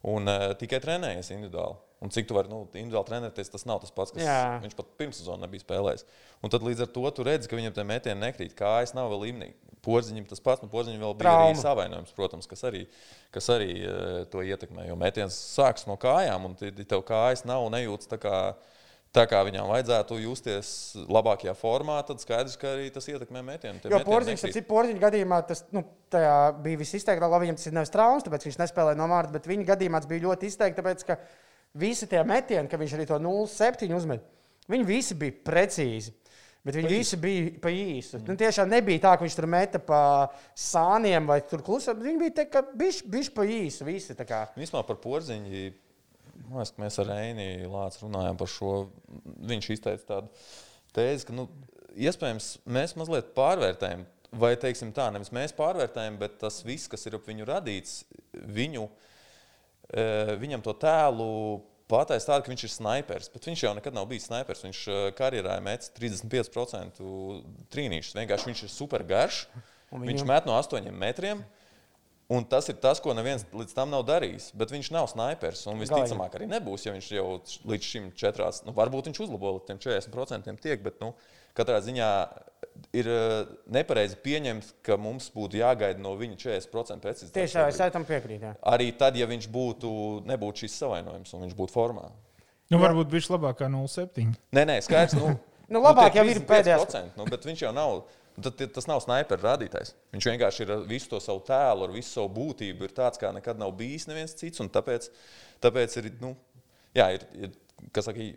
Speaker 1: Un uh, tikai trenējies individuāli. Un cik tu vari nu, individuāli trenēties, tas nav tas pats, kas
Speaker 2: Jā.
Speaker 1: viņš pat pirms sezonas nebija spēlējis. Un tad līdz ar to tu redzi, ka viņam tie metieni nekrīt. Kājas nav vēl līmenī. Porziņam tas pats, nu, porziņam vēl bija
Speaker 2: Trauma.
Speaker 1: arī savainojums, protams, kas arī, kas arī uh, to ietekmē. Jo metiens sākas no kājām, un tev kājas nav un nejūtas tā kā, tā kā viņām vajadzētu justies labākajā formā, tad skaidrs, ka arī tas ietekmē metienu. Tie
Speaker 2: Jo porziņš,
Speaker 1: nekrīt.
Speaker 2: cik porziņš gadījumā tas nu, bija visizteiktāk, labi, viņam tas ir nevis traumas, tāpēc viņš nespēlēja no mārta, bet viņa gadījumā tas bija ļoti izteikti, tāpēc ka visi tie metieni, ka viņš arī to 0,7 uzmet, viņi visi bija precīzi. Bet viņi visi bija pa īsu. Nu, tiešām nebija tā, ka viņš tur meta pa sāniem vai tur klusā. Viņi bija tā, ka viņš pa īsu. Visi.
Speaker 1: Vispār par porziņu. Man liekas, ka mēs ar Reini Lācu runājām par šo. Viņš izteica tādu tēzi, ka nu, iespējams mēs mazliet pārvērtējam, vai teiksim tā, nevis mēs pārvērtējam, bet tas viss, kas ir ap viņu radīts, viņu, eh, viņam to tēlu pateicis tādu, ka viņš ir snipers. Bet viņš jau nekad nav bijis snipers. Viņš eh, karjerā met 35% trīnīšus. Vienkārši viņš ir super garš.
Speaker 2: Un
Speaker 1: Viņš met no 8 metriem. Un tas ir tas, ko neviens līdz tam nav darījis. Bet viņš nav snipers. Un visticamāk, arī nebūs, ja viņš jau līdz šim četrās, nu, varbūt viņš uzlabo līdz tiem 40% tiek. Bet nu, katrā ziņā ir eh, nepareizi pieņemt, ka mums būtu jāgaida no viņa 40% precizitāte.
Speaker 2: Tieši tā, es tam piekrītu.
Speaker 1: Arī tad, ja viņš būtu, nebūtu šis savainojums un viņš būtu formā.
Speaker 3: Nu, varbūt viņš labāk kā 0,7.
Speaker 1: Nē, nē, skaidrs. Nu, [LAUGHS]
Speaker 2: Nu, labāk
Speaker 1: tie
Speaker 2: jau ir
Speaker 1: 35%,
Speaker 2: pēdējās.
Speaker 1: Nu, bet viņš jau nav. Tad, tas nav sniperu rādītājs. Viņš vienkārši ir visu to savu tēlu, ar visu savu būtību. Ir tāds, kā nekad nav bijis neviens cits. Tāpēc, tāpēc ir, nu, jā, ir, ir kas saka,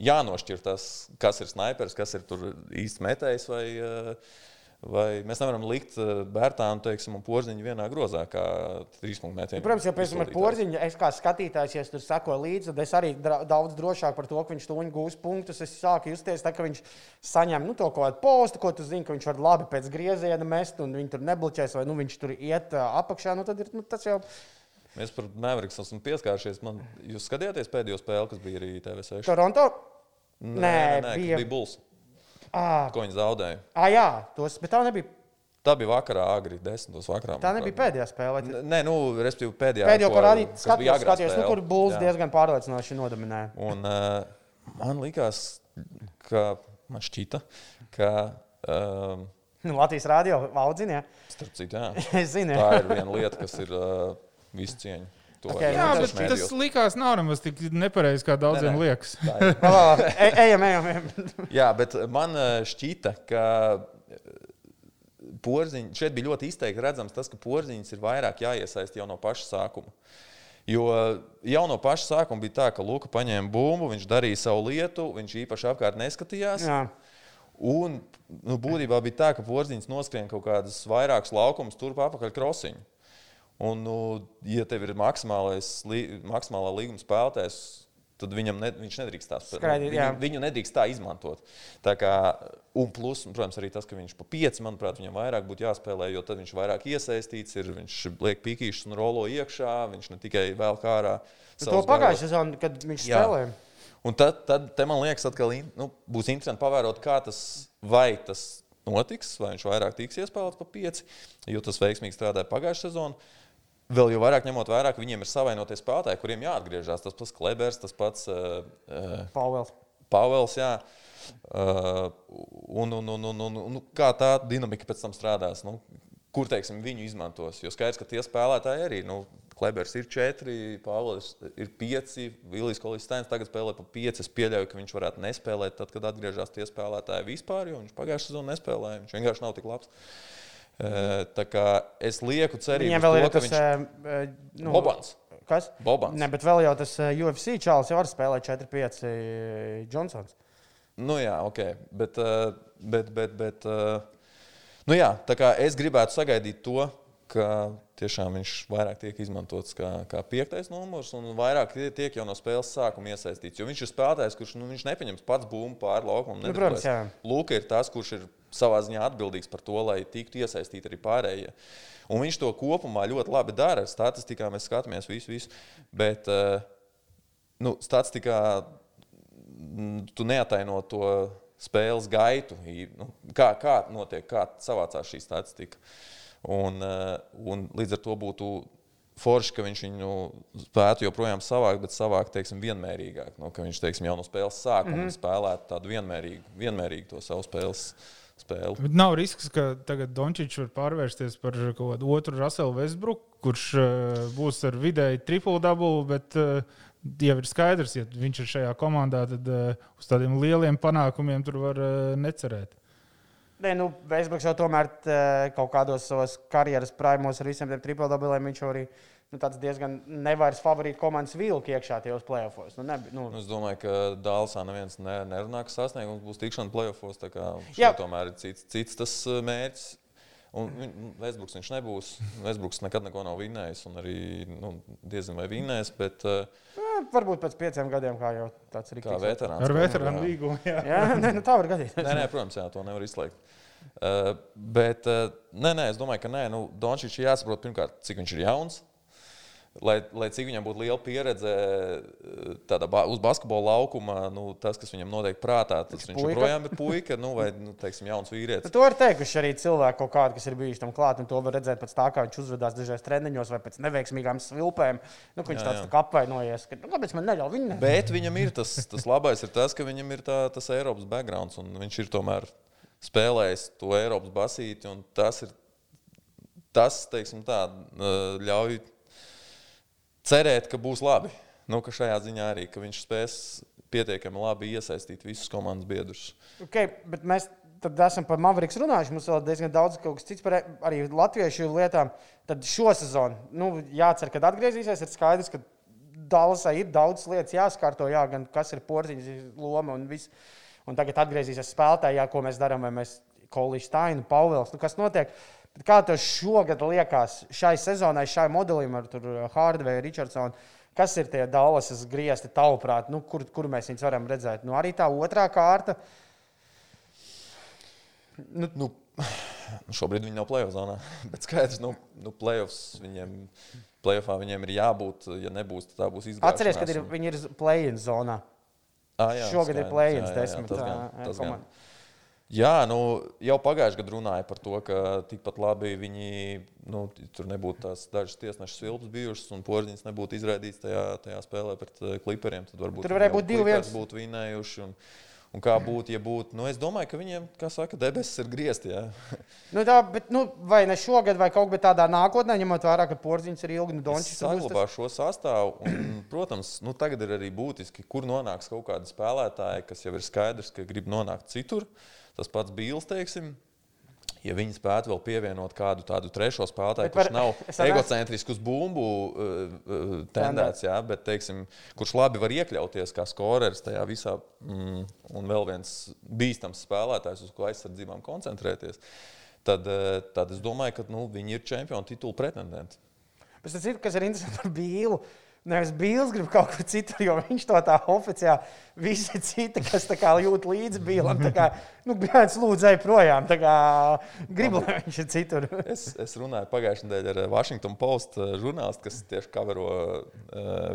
Speaker 1: jānošķir tas, kas ir snipers, kas ir īsts metējs. Vai, vai mēs nevaram likt eh, Bērtānu teiksim, un porziņu vienā grozā, kā trīspunktu metienu.
Speaker 2: Protams, jau pēc tam ar porziņu, es kā skatītājs, ja es tur sekoju līdzi, tad es arī daudz drošāk par to, ka viņš tuņi gūs punktus. Es sāku justies tā, ka viņš saņem nu, to kaut kādu postu, ko tu zini, ka viņš var labi pēc grieziena mest, un viņi tur nebloķēs, vai nu, viņš tur iet ā, apakšā. Nu, tad ir nu, tas jau.
Speaker 1: Mēs par Mavericks esam pieskārušies. Man, jūs skatījāties pēdējo spēli, kas bija arī TV6?
Speaker 2: Toronto?
Speaker 1: Nē,
Speaker 2: Nē,
Speaker 1: nē, nē
Speaker 2: bija-
Speaker 1: bija Bulls.
Speaker 2: À,
Speaker 1: Ko viņi zaudēja?
Speaker 2: à, jā, tos, bet tā nebija,
Speaker 1: Tā bija vakarā, agri, desmitos vakarā.
Speaker 2: tā nebija pēdējā spēle. vai tad-
Speaker 1: Nē, nu, respektīvi, pēdējā.
Speaker 2: Pēdējo, ko skatījos,
Speaker 1: agrā
Speaker 2: skatījos nu, kur
Speaker 1: Jā.
Speaker 2: diezgan pārliecinoši nodominēja.
Speaker 1: Un uh, man likās, ka man šķita, ka, um, [LAUGHS]
Speaker 2: Nu, Latvijas rādio audzina.
Speaker 1: starp citu, jā, [LAUGHS]
Speaker 2: Es zinu,
Speaker 1: tā
Speaker 2: jā.
Speaker 1: ir viena lieta, kas ir uh, visu cieņu. To
Speaker 2: Ok,
Speaker 1: arī
Speaker 2: nu,
Speaker 3: Jā,
Speaker 2: tas
Speaker 3: bet
Speaker 1: mēdījos.
Speaker 3: tas likās nav nemaz tik nepareizi, kā daudziem
Speaker 1: Nē, nē.
Speaker 3: liekas. [LAUGHS]
Speaker 2: Ej- Ejam, ejam, ejam.
Speaker 1: Jā, bet man eh, šķita, ka porziņš šeit bija ļoti izteikti redzams, tas, ka porziņš ir vairāk jāiesaist jau no paša sākuma. Jo jau no paša sākuma bija tā, ka Luka paņēma bumbu, viņš darīja savu lietu, viņš īpaši apkārt neskatījās.
Speaker 2: Jā.
Speaker 1: Un nu, būtībā bija tā, ka porziņš noskrien kaut kādus vairākus laukumus turp apakaļ krosiņu. Un, nu, ja tev ir maksimālā līguma spēlētājs, tad viņam ne, viņš nedrīkst tā
Speaker 2: jā.
Speaker 1: viņu, viņu nedrīkst tā izmantot. Tā kā, un plus, un, protams, arī tas, ka viņš pa pieci, manuprāt, viņam vairāk būtu jāspēlē, jo tad viņš vairāk iesaistīts, ir, viņš liek pīkīšus un rolo iekšā, viņš ne tikai vēl kā ārā.
Speaker 2: To pagājušajā sezonā, kad viņš
Speaker 1: Jā.
Speaker 2: spēlēja.
Speaker 1: Un tad, tad man liekas, atkal nu, būs interesanti pavērot, kā tas, vai tas notiks, vai viņš vairāk tiks iespēlēts pa pieci, jo tas veiksmīgi strādāja pagājušajā sezonā. Vēl jau vairāk ņemot vērā, ka viņiem ir savainotie spēlētāji, kuriem jāatgriežas. Tas pats Klebers, tas pats uh, uh,
Speaker 2: Pāvils.
Speaker 1: Pāvils. Jā. Uh, un, un, un, un, un, un kā tā dinamika pēc tam strādās? Nu, kur teiksim, viņu izmantos? Jo skaidrs, ka tie spēlētāji arī. Nu, Klebers ir četri, Pāvils ir pieci, Vilnius Kolistāns tagad spēlē pa pieci. Es pieļauju, ka viņš varētu nespēlēt tad, kad atgriežas tie spēlētāji vispār, jo viņš pagājušajā sezonā nespēlēja. Viņš vienkārši nav tik labs. Uh, tā kā es lieku cerību,
Speaker 2: Viņiem
Speaker 1: uz
Speaker 2: vēl
Speaker 1: to,
Speaker 2: ir tas.
Speaker 1: viņš...
Speaker 2: Nu,
Speaker 1: Bobans.
Speaker 2: Kas?
Speaker 1: Bobans.
Speaker 2: Ne, bet vēl jau tas UFC čāls jau var spēlēt 4-5 Johnsons.
Speaker 1: Nu, jā, ok. Bet, bet, bet, bet nu, jā, tā kā es gribētu sagaidīt to, ka tiešām viņš vairāk tiek izmantots kā, kā piektais numurs un vairāk tie- tiek jau no spēles sākuma iesaistīts. Jo viņš ir spēlētājs, kurš nu, viņš nepaņems pats bumbu pāri laukumam.
Speaker 2: Nu, protams, jā.
Speaker 1: Lūk, ir tas, kurš ir savā ziņā atbildīgs par to, lai tiktu iesaistīti arī pārējie. Un viņš to kopumā ļoti labi dara. Statistikā mēs skatāmies visu, visu. Bet eh, nu, statistikā mm, tu neataino to spēles gaitu. Nu, kā, kā notiek, kā savācās šī statistika. Un, eh, un līdz ar to būtu forši, ka viņš viņu spētu joprojām savākt, bet savākt, teiksim, vienmērīgāk. Nu, ka viņš, teiksim, jau no spēles sākuma mm -hmm. spēlētu tādu vienmērīgu, vienmērīgu to savu spēles. Spēli.
Speaker 3: Bet nav risks, ka tagad Dončits var pārvērsties par kaut kādu otru Raselu Vesbruku, kurš uh, būs ar vidēji triple double, bet uh, jau ir skaidrs, ja viņš ir šajā komandā, tad uh, uz tādiem lieliem panākumiem tur var uh, necerēt.
Speaker 2: Nē, nu, Vēsburgs jau tomēr t, kaut kādos savos karjeras primos ar visiem tiem triple dubliem viņš arī nu, diezgan nevairs favorītu komandas vilku iekšā tajos playoffs. Nu, ne, nu.
Speaker 1: Es domāju, ka Dālasā neviens ne, nerunā, ka sasniegums būs tikšana playoffs. Tomēr ir cits, cits tas mērķis. Un Vēsburgs viņš nebūs. Vēsburgs nekad neko nav vinnējis, un arī nu, diezgan vai vinnējis. Bet,
Speaker 2: uh, varbūt pēc pieciem gadiem, kā jau tāds ir.
Speaker 1: Kā veterāns.
Speaker 3: Ar veterānu līgumu. Jā,
Speaker 2: jā nē, nu, tā var gadīties.
Speaker 1: Nē, nē, protams, jā, to nevar izslēgt. Uh, bet, uh, nē, nē, es domāju, ka nē, nu, Dončits ir jāsaprot, pirmkārt, cik viņš ir jauns lai, lai cik viņam būtu liela pieredze eh, tādā, uz basketbola laukuma, nu, tas, kas viņam notiek prātā, tas viņš joprojām ir puika nu, vai nu, teiksim, jauns vīrietis.
Speaker 2: Nu, to var teikt, ka arī cilvēki kaut kādi, kas ir bijuši tam klāt, un to var redzēt pēc tā, kā viņš uzvedās dažreiz treniņos vai pēc neveiksmīgām svilpēm. Nu, viņš jā, tāds jā. tā apvainojies, ka nu, kāpēc man neļauj viņu.
Speaker 1: Bet viņam ir tas, tas labais, ir tas, ka viņam ir tā, tas Eiropas background, un viņš ir tomēr spēlējis to Eiropas basīti, un tas ir tas, teiksim, tā, ļauj cerēt, ka būs labi. Nu, ka šajā ziņā arī viņš spēs pietiekami labi iesaistīt visus komandas biedrus.
Speaker 2: Okay, bet mēs tad esam par Mavriks runājuši. Mums vēl diezgan daudz kaut kas cits par arī latviešu lietām. Tad šo sezonu, nu, jācer, kad atgriezīsies, ir skaidrs, ka Dallasai ir daudz lietas jāskārto, jā, gan kas ir porziņas loma un viss. Un tagad atgriezīsies spēlētāji, jā, ko mēs darām, vai mēs Kolīšu Steinu, Pauvels, nu, kas notiek. Bet kā tev šogad liekas, šai sezonai, šai modelim ar Hardware, Richardsonu, kas ir tie Dallasas griezti, tavuprāt, nu, kur, kur mēs viņus varam redzēt? Nu, arī tā otrā kārta.
Speaker 1: Nu, nu, šobrīd viņi nav playoff zonā. [LAUGHS] Bet skaidrs, ka nu, nu, playoffs viņiem, playoffā viņiem ir jābūt. Ja nebūs, tad tā būs izgājusi.
Speaker 2: Atcerieties, kad ir, viņi ir play-in zonā.
Speaker 1: Ah, jā,
Speaker 2: Šogad skaidrs, ir play-ins desmit.
Speaker 1: Tas gan, tas gan. Jā, nu, jau pagājušajā gadā runāja par to, ka tikpat labi viņi nu, tur nebūtu tās dažas tiesneša svilpas bijušas, un porziņš nebūtu izraidīts tajā, tajā spēlē pret klipriem. Tad varbūt
Speaker 2: tur varēja būt divi viens.
Speaker 1: Būtu vinējuši. Un, Un kā būtu, ja būtu? Nu, es domāju, ka viņiem, kā saka, debesis ir griezti.
Speaker 2: nu, tā, bet, nu, vai ne šogad, vai kaut kādā tādā nākotnē, ņemot vērā, ka porziņš ir ilgi, nu, Dončis
Speaker 1: saglabā šo sastāvu. Un, protams, nu, tagad ir arī būtiski, kur nonāks kaut kādi spēlētāji, kas jau ir skaidrs, ka grib nonākt citur. Uh, Tas pats Bīls, teiksim, ja viņi spētu vēl pievienot kādu tādu trešo spēlētāju, kurš nav [LAUGHS] egocentrisks uz bumbu uh, tendēts, jā, bet teiksim, kurš labi var iekļauties kā skorers tajā visā, mm, un vēl viens bīstams spēlētājs, uz ko aizsardzībām koncentrēties, tad, tad es domāju, ka nu, viņi ir čempionu titulu pretendenti.
Speaker 2: Bet tas ir, kas ir interesanti par Bīlu. Nevis Bīls grib kaut kur citur, jo viņš to tā oficiāli visi citi, kas kā, jūt līdzi Bīlam, kā, nu, bērns lūdzu, ej projām. Kā, gribu, lai viņš ir citur.
Speaker 1: es, es runāju pagājušajā nedēļā ar Washington Post eh, žurnālistu, kas tieši kavero uh,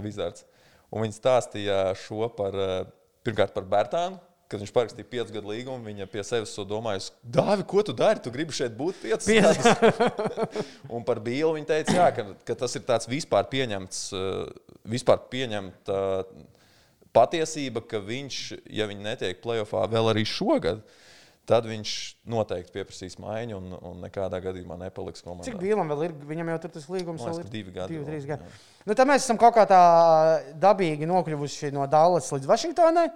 Speaker 1: Wizards. Un viņi stāstīja šo par, pirmkārt par Bērtānu, kad viņš parakstīja piecu gadu līgumu, viņa pie sevis domāja, Dāvi, ko tu dari? Tu gribi šeit būt piecus gadus. [LAUGHS] un par Bīlu viņa teica, jā, ka, ka tas ir tāds vispār pieņemts, eh, vispār pieņemta patiesība, ka viņš, ja viņi netiek playoffā vēl arī šogad, tad viņš noteikti pieprasīs maiņu un, un nekādā gadījumā nepaliks komandā.
Speaker 2: Cik Bīlam vēl ir? Viņam jau tur tas līgums
Speaker 1: vēl ir divi gadi.
Speaker 2: Divi, gadi. Nu, tad mēs esam kaut kā tā dabīgi nokļuvuši no Dallas līdz Vašingtonai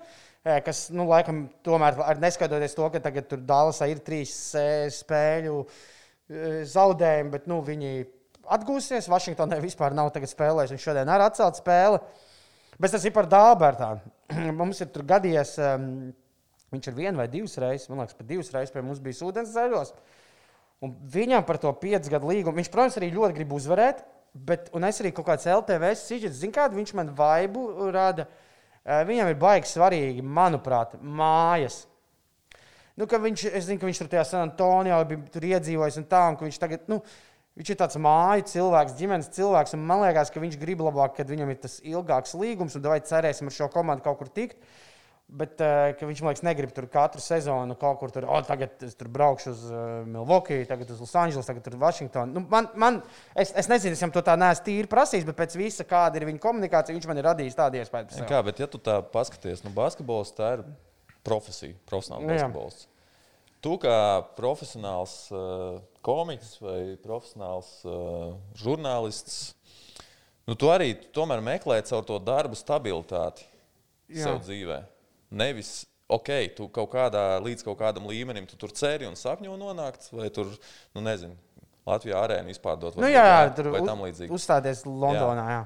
Speaker 2: kas, nu, laikam, tomēr neskatoties to, ka tagad tur Dālasā ir trīs spēļu zaudējumi, bet nu, viņi atgūsies. Vašingtonē vispār nav spēlējis, viņš šodien arī atcelt spēli. Bet tas ir par Dālbertānu. [CLEARS THROAT] Mums ir tur gadījies, um, viņš ir viena vai divas reizes, man liekas, pat divas reizes pie mums bija ūdens ceļos. Un viņam par to piecu gadu līgumu, viņš, protams, arī ļoti grib uzvarēt, bet es arī kaut kāds LTV sižets, zinu, kādu viņš man vaibu rada. Uh, viņam ir baigi svarīgi, manuprāt, mājas. Nu, viņš, es zinu, ka viņš tur tajā San Antonijā bija iedzīvojis un tā, un ka viņš tagad, nu, viņš ir tāds māju cilvēks, ģimenes cilvēks, man liekas, ka viņš grib labāk, kad viņam ir tas ilgāks līgums, un vai cerēsim ar šo komandu kaut kur tikt. Bet uh, viņš man liekas, negrib tur katru sezonu kaut kur tur, oh, tagad es tur braukšu uz uh, Milwaukee, tagad uz Losandželosu, tagad uz Vašingtonu. Nu, man, man, es, es nezinu, es viņam to tā neesmu tīri prasījis, bet pēc visa, kāda ir viņa komunikācija, viņš man ir radījis tādu iespēju.
Speaker 1: Kā, bet ja tu tā paskaties, nu, basketbols tā ir profesija, profesionāls
Speaker 2: Nu, jā.
Speaker 1: basketbols. Tu kā profesionāls uh, komiķis vai profesionāls uh, žurnālists, nu, tu arī tu tomēr meklē caur to darbu stabilitāti
Speaker 2: Jā.
Speaker 1: sev dzīvē. Nevis, ok, tu kaut kādā līdz kaut kādam līmenim tu tur ceri un sapņo nonākt, vai tur, nu, nezinu, Latvijā arēnu izpārdot.
Speaker 2: Nu, jā, jā, tur
Speaker 1: vai tam līdzīgi.
Speaker 2: uzstāties Londonā. Jā.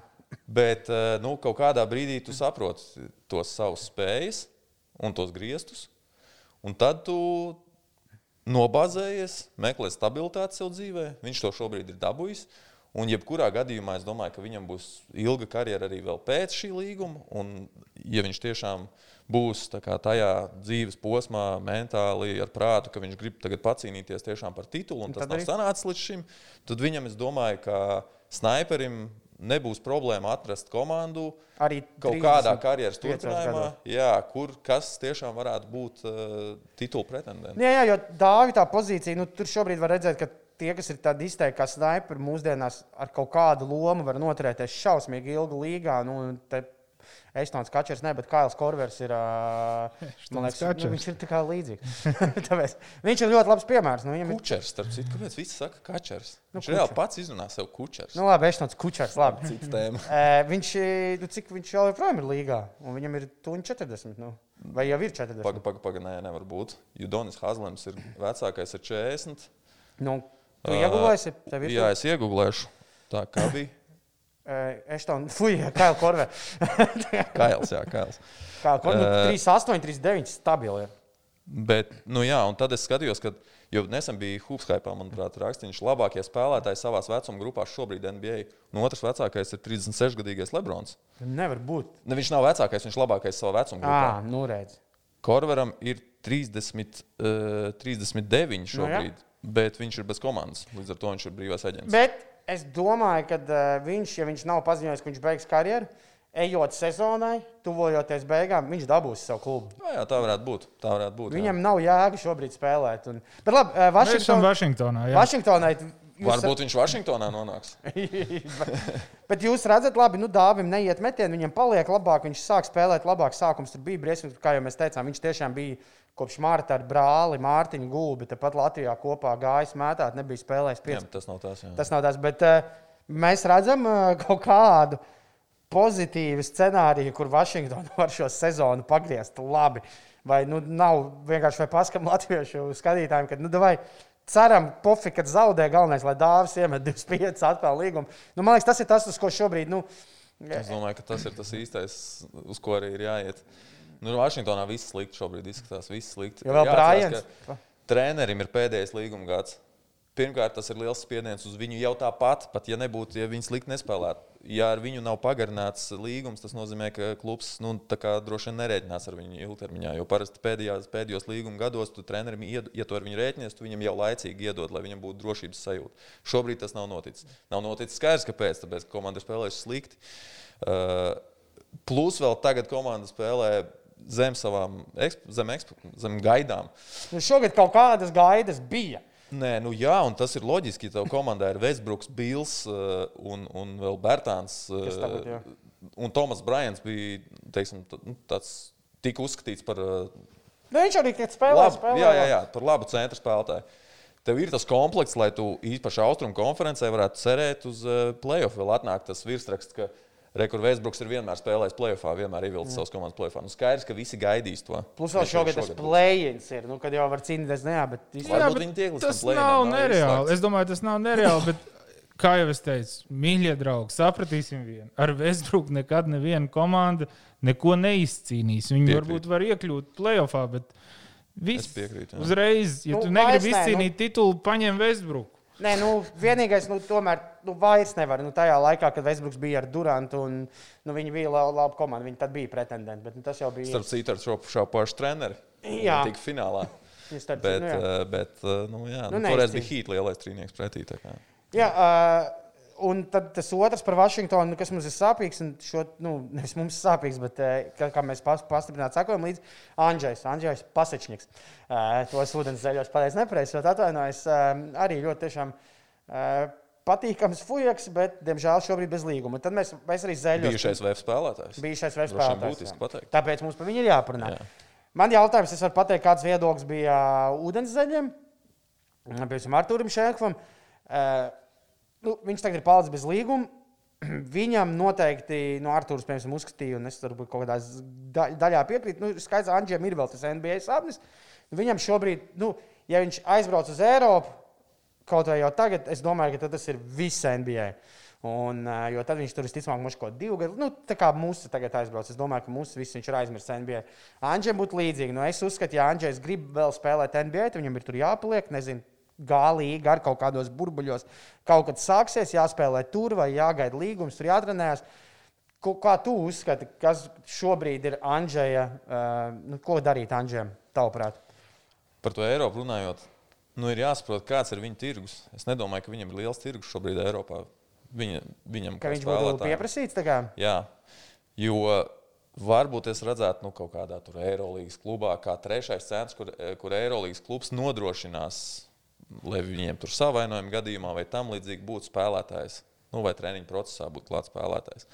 Speaker 1: Bet eh, nu, kaut kādā brīdī tu saproti tos savus spējas un tos griestus, un tad tu nobāzējies, meklē stabilitāti sev dzīvē. Viņš to šobrīd ir dabūjis. Un, jebkurā gadījumā, es domāju, ka viņam būs ilga karjera arī pēc šī līguma. Un, ja viņš tiešām būs kā tajā dzīves posmā, mentāli ar prātu, ka viņš grib tagad pacīnīties tiešām par titulu, un tas nav
Speaker 2: arī-
Speaker 1: sanācis līdz šim, tad viņam, es domāju, ka sniperim nebūs problēma atrast komandu
Speaker 2: Arī
Speaker 1: kaut
Speaker 2: 30
Speaker 1: kādā karjeras turpinājumā, jā, kur kas tiešām varētu būt uh, titula pretendents.
Speaker 2: Jā, jā, jo dāvī tā pozīcija, nu, tur šobrīd var redzēt, ka tie, kas ir tādi izteikti kā sniperi, mūsdienās ar kaut kādu lomu var noturēties šausmīgi ilgu līgā. Nu, te Eštons Kačers, ne, bet Kails Korvers ir. liekas, nu, viņš ir tā kā līdzīgs. [LAUGHS] Tāpēc viņš ir ļoti labs piemērs. Nu, viņam ir,
Speaker 1: Kučers, starp citu, kāpēc visi saka kačers?
Speaker 2: Nu,
Speaker 1: Viņš reāli pats izrunā sev kučers.
Speaker 2: nu, labi, Eštons Kučers, labi.
Speaker 1: Cits tēma. [LAUGHS]
Speaker 2: Viņš, nu, cik viņš jau joprojām ir līgā, un viņam ir tuņi 40. Nu, vai jau ir 40?
Speaker 1: Paga, paga, paga, nē, nevar būt. Judonis Hazlems ir vecākais ar 40.
Speaker 2: Nu, tu iegulēsi, tev ir
Speaker 1: Jā, es iegūlēšu. Tā kā bija. [COUGHS]
Speaker 2: Eštons, [LAUGHS] fuj, Kails Korvers. [LAUGHS]
Speaker 1: Kails, jā, Kails.
Speaker 2: Kā kur nu,
Speaker 1: Ē.
Speaker 2: 38, 39 stabili.
Speaker 1: Bet, nu jā, un tad es skatījos, ka jau nesen bija Hupskaipā, manuprāt, rakstīns labākie spēlētāji savā vecuma grupā šobrīd NBA. Un otrs vecākais ir 36-gadīgais Lebrons.
Speaker 2: Nevar būt.
Speaker 1: Ne, viņš nav vecākais, viņš ir labākais savā vecuma grupā.
Speaker 2: Ah, nu redz.
Speaker 1: Korveram ir 30, uh, 39 šobrīd,
Speaker 2: Nu,
Speaker 1: bet viņš ir bez komandas. Līdz ar to viņš ir brīvais aģents.
Speaker 2: Bet es domāju, ka uh, viņš, ja viņš nav paziņojis, ka viņš beigs karjeru, ejot sezonai, tuvojoties beigām, viņš dabūs savu klubu.
Speaker 1: Jā, jā, tā varētu būt. Tā varētu būt jā.
Speaker 2: Viņam nav jēga šobrīd spēlēt. Un... Bet labi,
Speaker 3: esam
Speaker 2: Vašington...
Speaker 3: Vašingtonā. jā.
Speaker 2: Vašingtonai. jūs-
Speaker 1: Varbūt viņš Vašingtonā nonāks. [LAUGHS]
Speaker 2: Bet jūs redzat, labi, nu, dāvim neiet metienu, viņam paliek labāk, viņš sāk spēlēt labāk. Sākums tur bija briesmīgs, kā jau mēs teicām, viņš tiešām bija kopš Mārta ar brāli Mārtiņu Gulbi. Tepat Latvijā kopā gājis mētāt, nebija spēlējis 5.
Speaker 1: tas nav tas. Jā.
Speaker 2: Tas nav tas, bet uh, mēs redzam uh, [LAUGHS] kaut kādu pozitīvu scenāriju, kur Vašingtona var šo sezonu pagriezt labi. Vai nu, nav vienkārši vai paskatām [LAUGHS] latviešu skatītājiem, ka, nu, vai ceram, pofi, kad zaudē galvenais, lai dāvis iemet 25 atpakaļ līgumu. Nu, man liekas, tas ir tas, uz ko šobrīd. Nu,
Speaker 1: Es domāju, ka tas ir tas īstais, uz ko arī ir jāiet. Nu, Vašingtonā viss slikti šobrīd izskatās. Viss slikti.
Speaker 2: Jo vēl
Speaker 1: ka Trenerim ir pēdējais līguma gads. Pirmkārt, tas ir liels spiediens uz viņu jau tāpat, pat ja nebūtu, ja viņi slikti nespēlētu. Ja ar viņu nav pagarināts līgums, tas nozīmē, ka klubs nu, droši vien nerēķinās ar viņu ilgtermiņā. Jo parasti pēdējās, pēdējos līguma gados tu trenerim, ied, ja tu ar viņu rēķinies, tu viņam jau laicīgi iedod, lai viņam būtu drošības sajūta. Šobrīd tas nav noticis. Nav noticis skaidrs, kāpēc. Tāpēc, ka komanda ir spēlējusi slikti. Uh, plus vēl tagad komanda spēlē zem savām eksp, zem, eksp, zem gaidām.
Speaker 2: nu, šogad kaut kādas gaidas bija.
Speaker 1: Nē, nu jā, un tas ir loģiski. Tev komandā ir Vestbruks, Bils uh, un, un vēl Bērtāns.
Speaker 2: Kas tagad, jā.
Speaker 1: un Tomas Brajans bija teiksim, nu, tāds, tika uzskatīts par uh,
Speaker 2: Nu, viņš arī kad spēlē,
Speaker 1: labu,
Speaker 2: spēlē.
Speaker 1: jā, jā, jā, par labu centra spēlētāju. Tev ir tas komplekss, lai tu īpaši austrumu konferencē varētu cerēt uz playoff. Vēl atnāk tas virsraksts, ka Rekurors Vēsbruks ir vienmēr spēlējis playoffā, vienmēr ievilcis savas komandas playoffā. Nu, skaidrs, ka visi gaidīs to.
Speaker 2: Plus vēl
Speaker 1: Viņš
Speaker 2: šogad tas plējiens ir, nu, kad jau var cīnīties, ne, jā, bet
Speaker 3: Jā, bet
Speaker 1: viņi tiek līdz
Speaker 3: tas
Speaker 1: tam play-inam,
Speaker 3: nav
Speaker 1: nav
Speaker 3: nereāli. Es domāju, tas nav nereāli. Bet, kā jau es teicu, mīļie draugi, sapratīsim vienu. Ar Westbrook nekad neviena komanda neko neizcīnīs. Viņi
Speaker 1: Piekrītu.
Speaker 3: varbūt var iekļūt playoffā, bet viss
Speaker 1: Es piekrītu, jā.
Speaker 3: uzreiz, ja
Speaker 2: Nu,
Speaker 3: tu negribi
Speaker 2: nē,
Speaker 3: izcīnīt titulu, paņem Westbrook.
Speaker 2: Nē, nu, vienīgais, nu, tomēr, nu, vairs nevar. Nu, tajā laikā, kad Vēsbruks bija ar Durantu, un nu, viņi bija laba, laba komanda, viņi tad bija pretendenti. Bet nu, tas jau bija.
Speaker 1: Starp citu, ar šo, šo pašu treneri.
Speaker 2: Jā.
Speaker 1: Tik finālā. [LAUGHS]
Speaker 2: Starp
Speaker 1: Bet,
Speaker 2: nu, jā.
Speaker 1: uh, bet uh, nu, jā,
Speaker 2: Nu,
Speaker 1: nu, toreiz bija Heat lielais trīnieks pretī.
Speaker 2: Jā, uh, un tad tas otrs par Vašingtonu, nu, kas mums ir sāpīgs, un šo, nu, nevis mums sāpīgs, bet eh, kā, kā mēs pas, pastiprināti sakojam līdzi, Andrzejs, Andrzejs Pasečņiks. Uh, tos ūdens zeļos pateicis nepareizi, jo atvainojos. Uh, arī ļoti tiešām uh, patīkams fujaks, bet, diemžēl, šobrīd bez līguma. Tad mēs, mēs arī zeļos.
Speaker 1: Bijušais VF spēlētājs.
Speaker 2: Bijušais
Speaker 1: vien
Speaker 2: spēlētājs. Tāpēc mums par viņu ir jāparunā.
Speaker 1: Jā.
Speaker 2: Man jautājums, es varu pateikt, kāds viedoklis bija uh, ūdenszeļiem, piemēram, Arturim Šēkvam. Uh, nu, viņš tagad ir palicis bez līguma. [CLEARS THROAT] Viņam noteikti, no Arthurs, piemēram, uzskatīja, un es varbūt kaut kādā da daļā piekrītu, nu, skaidrs, Andžiem ir vēl tas NBA sapnis. Viņam šobrīd, nu, ja viņš aizbrauc uz Eiropu, kaut vai jau tagad, es domāju, ka tas ir viss NBA. Un, jo tad viņš tur visticamāk mums kaut divu gadu, nu, tā kā mūsu tagad aizbrauc. Es domāju, ka mūsu viss viņš ir aizmirsis NBA. Anģēm būtu līdzīgi. Nu, es uzskatu, ja Anģēs grib vēl spēlēt NBA, tad viņam ir tur jāpaliek. Nezinu, gālīgi ar kaut kādos burbuļos. Kaut kad sāksies, jāspēlē tur vai jāgaida līgums, tur jātrenējas. Ko- Kā tu uzskati, kas šobrīd ir Anģēja? Uh, nu, ko darīt Anģēm, tavuprāt?
Speaker 1: Par to Eiropu runājot, nu, ir jāsaprot, kāds ir viņa tirgus. Es nedomāju, ka viņam ir liels tirgus šobrīd Eiropā. Viņa, viņam
Speaker 2: Ka viņš būtu pieprasīts?
Speaker 1: Jā, jo varbūt es redzētu nu, kaut kādā tur Eirolandes klubā, kā trešais centrs, kur, kur Eirolandes klubs nodrošinās, lai viņiem tur savainojuma gadījumā vai tam līdzīgi būtu spēlētājs, nu, vai treniņa procesā būtu klāts spēlētājs.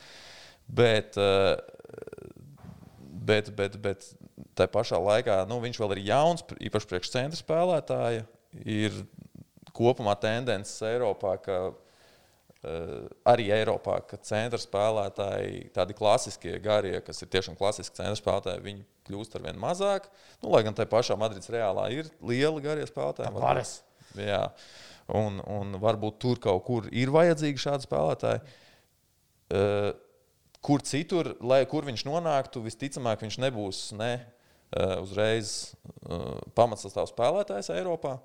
Speaker 1: Bet, eh, bet, bet, bet tā pašā laikā nu, viņš vēl ir jauns, īpaši priekš centra spēlētāja. Ir kopumā tendences Eiropā, ka Uh, arī Eiropā, ka centra spēlētāji, tādi klasiskie garie, kas ir tiešām klasiski centra spēlētāji, viņi kļūst ar vien mazāk. Nu, lai gan tajā pašā Madrides reālā ir lieli garie spēlētāji.
Speaker 2: Varas.
Speaker 1: Jā, un, un varbūt tur kaut kur ir vajadzīgi šādi spēlētāji. Uh, kur citur, lai kur viņš nonāktu, visticamāk, viņš nebūs ne uh, uzreiz uh, pamatsastāvs spēlētājs Eiropā,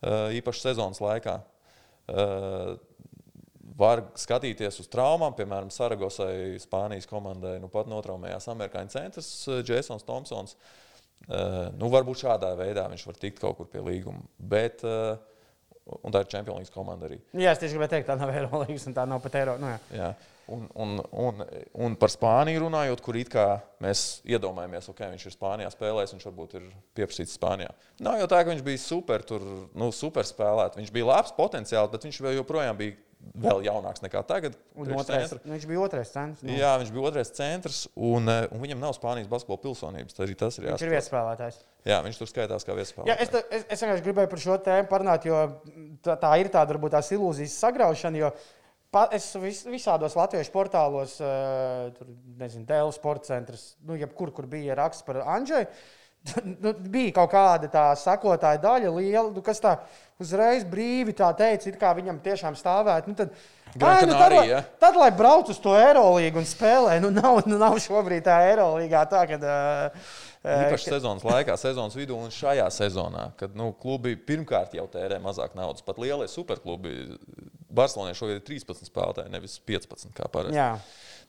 Speaker 1: īpaši sezonas laikā. Var skatīties uz traumām, piemēram, Saragosai, Spānijas komandai. Nu, pat notraumējās amerikāņu centrs Jasons Thompsons. Uh, nu, varbūt šādā veidā viņš var tikt kaut kur pie līguma. Bet, uh, un tā ir Champions League komanda arī.
Speaker 2: Jā, es tieši gribēju teikt, tā nav [LAUGHS] Eirolandes un tā nav pat Eiropas. Nu, jā.
Speaker 1: Jā. Un, un, un, un par Spāniju runājot, kur it kā mēs iedomājamies, ka okay, viņš ir Spānijā spēlējis, viņš varbūt ir pieprasīts Spānijā. Nav jau tā, ka viņš bija super, tur, nu, super spēlētājs. Viņš bija labs potenciāls, bet viņš joprojām bija vēl jaunāks nekā tagad.
Speaker 2: Otrais, viņš bija otrais centrs. Nu.
Speaker 1: Jā, viņš bija otrais centrs, un, eh, un viņam nav Spānijas basketbola pilsonības. Arī tas ir
Speaker 2: Viņš ir
Speaker 1: jāsaprot.
Speaker 2: vietas spēlētājs.
Speaker 1: Jā, viņš tur skaitās kā
Speaker 2: Jā,
Speaker 1: viespēlētājs.
Speaker 2: es, te- es, es vienkārši gribēju par šo tēmu parunāt, jo tā, tā ir tāda varbūt tās ilūzijas sagraušana. Jo pa, es vis, visādos latviešu portālos, uh, tur nezinu, Dēls sporta centrs, nu, jebkur, kur bija raksts par Andžēju. Nu, bija kaut kāda tā sakotāja daļa, liela, nu, kas tā uzreiz brīvi tā teica, it kā viņam tiešām stāvētu. Nu, tad, Ai, nu, tad, lai,
Speaker 1: ja?
Speaker 2: tad, lai brauc uz to Eirolandu un spēlē, nu nav, nu, nav šobrīd tā Eirolandā tā, ka. Uh,
Speaker 1: Īpaši sezonas laikā, sezonas vidū un šajā sezonā, kad nu, klubi pirmkārt jau tērē mazāk naudas. Pat lielie superklubi, Barcelonā šogad ir 13 spēlētāji, nevis 15 kā parasti.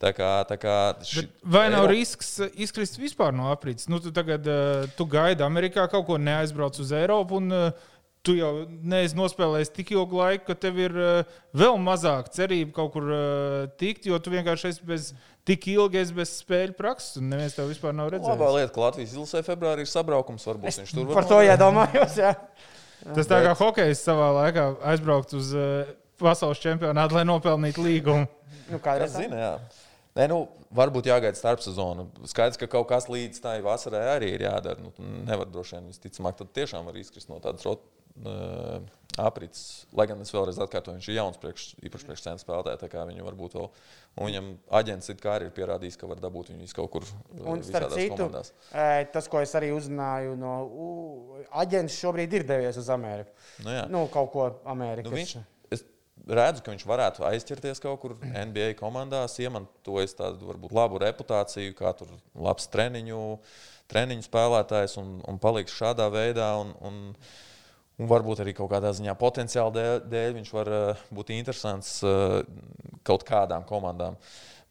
Speaker 1: Tā kā, tā kā ši,
Speaker 3: Bet Vai nav
Speaker 1: Eiro-
Speaker 3: risks izkrist vispār no aprītes? Nu, tu tagad uh, tu gaidi Amerikā kaut ko, neaizbrauc uz Eiropu. Un, uh, Tu jau neesi nospēlējis tik ilgu laiku, ka tev ir uh, vēl mazāk cerība kaut kur uh, tikt, jo tu vienkārši esi bez tik ilgi esi bez spēļu prakses, un neviens tev vispār nav
Speaker 1: Labā
Speaker 3: redzējis.
Speaker 1: lieta, ka Latvijas izlasē februārī ir sabraukums. Varbūt
Speaker 2: Es
Speaker 1: viņš tur var
Speaker 2: par to iedomājos. Jā.
Speaker 3: Tas tā kā hokejs savā laikā aizbraukt uz uh, pasaules čempionātu, lai nopelnītu līgumu.
Speaker 2: Nu, kādreiz tā?
Speaker 1: zina, jā. Nē, nu, varbūt jāgaida starpsezona. Skaidrs, ka kaut kas līdz tai vasarai arī ir jādara. Nu, nevar droši vien, visticamāk, tad tiešām var izkrist no tādas rot, uh, aprits. Lai gan es vēlreiz atkārtoju, viņš ir jauns, priekš, īpaši priekš centra spēlētāja. Tā kā viņu varbūt vēl, un viņam aģents it kā arī ir pierādījis, ka var dabūt viņu kaut kur uh,
Speaker 2: Un starp citu,
Speaker 1: komandās.
Speaker 2: ē, tas, ko es arī uzzināju, no aģents šobrīd ir devies uz Ameriku.
Speaker 1: Nu, jā.
Speaker 2: Nu, kaut ko Amerikas.
Speaker 1: Nu, viņš, redzu, ka viņš varētu aizķerties kaut kur NBA komandās, iemantojas tādu varbūt labu reputāciju, kā tur labs treniņu, treniņu spēlētājs un, un paliks šādā veidā. Un, un, un varbūt arī kaut kādā ziņā potenciāla dēļ, dēļ viņš var uh, būt interesants uh, kaut kādām komandām.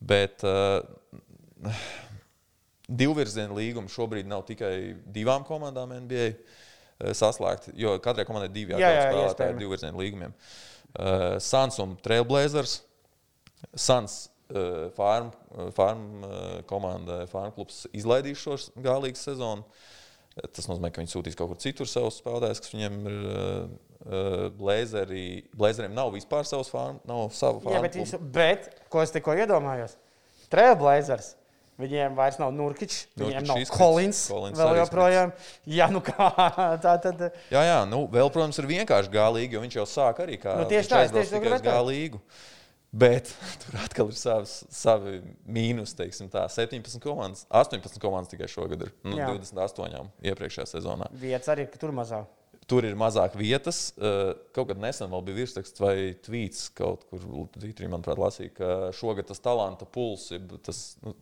Speaker 1: Bet uh, divvirziena līguma šobrīd nav tikai divām komandām NBA eh, saslēgti, jo katrai komandai divi
Speaker 2: Jā, jā,
Speaker 1: spēlētāji ar divvirziena līgumiem. Uh, Sans un Trailblazers Sans uh, farm, farm uh, komanda, farm klubs izlaidīs šo gālīgu sezonu. Tas nozīmē, ka viņi sūtīs kaut kur citur savus spēlētājus, kas viņiem ir. Uh, Blazeri, Blazeriem nav vispār savs farm, nav savu farmu.
Speaker 2: Jā, bet, viņš, bet, ko es tikko iedomājos? Trailblazers. Viņiem vairs nav Nurkičs, viņiem nav Kolins. Vēl joprojām. Jā, nu kā [LAUGHS] tā tad.
Speaker 1: Jā, jā, nu vēl, protams, ir vienkārši gālīgi, jo viņš jau sāk arī kā
Speaker 2: nu, tieši tā, tieši tā,
Speaker 1: gālīgu. Bet [LAUGHS] tur atkal ir savs, savi mīnus, teiksim, tā 17 komandas, 18 komandas tikai šogad ir. Nu, Jā. 28 iepriekšējā sezonā.
Speaker 2: Vietas arī, tur mazāk
Speaker 1: tur ir mazāk vietas. Eh, kaut kad nesen vēl bija virsraksts vai tvīts, kaut kur Twitterī, manuprāt, lasīja, ka šogad tas talanta puls, tas, nu,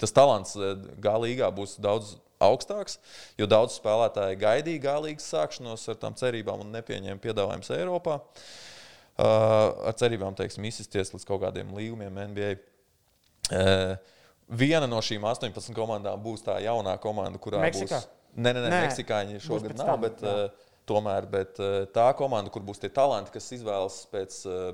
Speaker 1: tas talants eh, gālīgā būs daudz augstāks, jo daudz spēlētāji gaidīja gālīgas sākšanos ar tām cerībām un nepieņēma piedāvājumus Eiropā. Uh, ar cerībām, teiksim, izsisties līdz kaut kādiem līgumiem NBA. Uh, viena no šīm 18 komandām būs tā jaunā komanda, kurā
Speaker 2: Meksikā?
Speaker 1: būs. Nē, nē, nē, nē. Meksikāņi šogad nav, bet uh, Tomēr tā komanda, kur būs tie talanti, kas izvēlas pēc uh,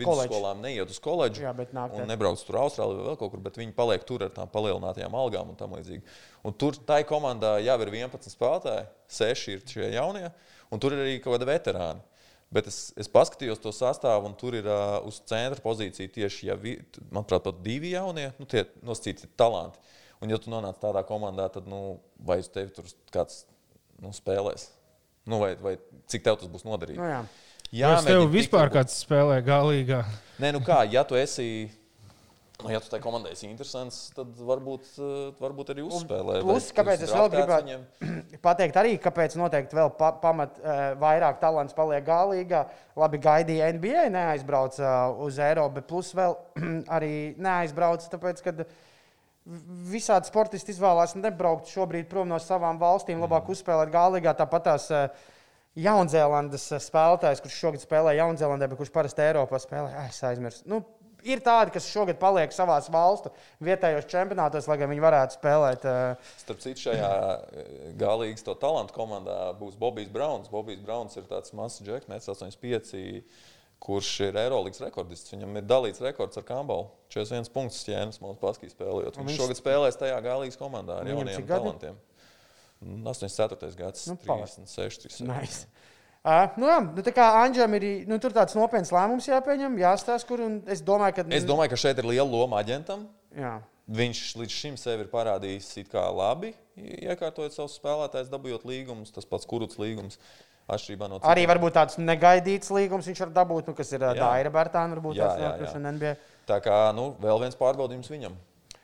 Speaker 1: vidusskolām, neiet uz koledžu
Speaker 2: Jā,
Speaker 1: un nebrauc tur Austrālijā vai vēl kaut kur, bet viņi paliek tur ar tām palielinātajām algām un tam līdzīgi. Un tur tai komandā jau ir 11 spēlētāji, 6 ir šie jaunie, un tur ir arī kaut kāda veterāna. Bet es, es paskatījos to sastāvu, un tur ir uh, uz centra pozīcija tieši, ja vi, manuprāt, pat divi jaunie, nu, tie nosacīti talanti. Un, ja tu nonāc tādā komandā, tad nu, vai uz tevi tur kāds nu, spēlēs? Nu, vai, vai cik tev tas būs noderīgi?
Speaker 2: Nu, jā.
Speaker 3: Jā, Vai tev vispār tikt... kāds spēlē galīgā?
Speaker 1: Nē, nu kā, ja tu esi. Nu, ja tu tai komandai esi interesants, tad varbūt, eh, varbūt arī uzspēlē.
Speaker 2: Plus, kāpēc es vēl gribētu viņam... [CLEARS THROAT] pateikt, arī kāpēc noteikti vēl pa, pamat uh, vairāk talants paliek galīgā. Labi, gaidīja NBA, neaizbrauca uh, uz Eiropu, bet plus vēl [CLEARS THROAT] arī neaizbrauca, tāpēc, ka visādi sportisti izvēlās nebraukt šobrīd prom no savām valstīm, labāk mm. uzspēlēt gālīgā. Tāpat tās uh, Jaunzēlandes spēlētājs, kurš šogad spēlē Jaunzēlandē, bet kurš parasti Eiropā spēlē, es aizmirsu. Nu, ir tādi, kas šogad paliek savā valstu vietējos čempionātos, lai gan viņi varētu spēlēt. Uh...
Speaker 1: Starp citu, šajā galīgas to talantu komandā būs Bobijs Brauns. Bobijs Brauns ir tāds mazs džeks, 85 kurš ir Eirolandes rekordists. Viņam ir dalīts rekords ar Kambalu. 41 punktus ķēnis mums paskīs spēlējot. Viņš, viņš šogad spēlēs tajā galīgas komandā ar jauniem talantiem. 84. gads, nu, 36. 37.
Speaker 2: Nice. Uh, nu, jā, nu, tā kā Anģēlam ir nu, tāds nopietns lēmums jāpieņem, jāstāsta, kur. Es domāju, ka,
Speaker 1: es domāju, ka šeit ir liela loma aģentam.
Speaker 2: Jā.
Speaker 1: Viņš līdz šim sev ir parādījis labi, iekārtojot savus spēlētājus, dabūjot līgumus, tas pats kurts līgums. Atšķirībā no citiem.
Speaker 2: Arī varbūt tāds negaidīts līgums viņš var dabūt, nu, kas ir Dāra Bērtāna, varbūt jā, jā, jā. NBA.
Speaker 1: Tā kā nu, vēl viens pārbaudījums viņam.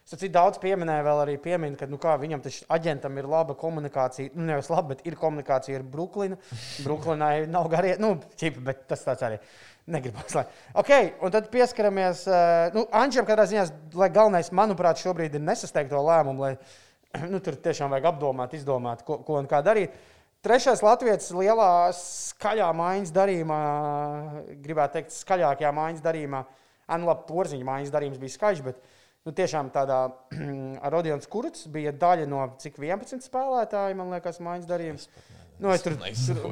Speaker 2: Cik daudz pieminēja, vēl arī piemin, ka nu, kā, viņam taču aģentam ir laba komunikācija. Nu, nevis laba, bet ir komunikācija ar Brooklynu. [LAUGHS] Brooklynai nav garie, nu, ķipa, bet tas tāds arī. Negribu slēgt. Okay, un tad pieskaramies. Nu, Anģam, kādā ziņā, lai galvenais, manuprāt, šobrīd ir nesasteigt to lēmumu, lai [CLEARS THROAT] nu, tur tiešām vajag apdomāt, izdomāt, ko, ko un kā darīt. Trešais Latvijas lielā skaļā mājas darījumā, gribētu teikt, skaļākajā mājas darījumā, Anlapa porziņa mājas darījums bija skaļš, bet nu, tiešām tādā [CLEARS THROAT] Rodions Kurts bija daļa no cik 11 spēlētāji, man liekas, mājas darījums. Nu, es tur,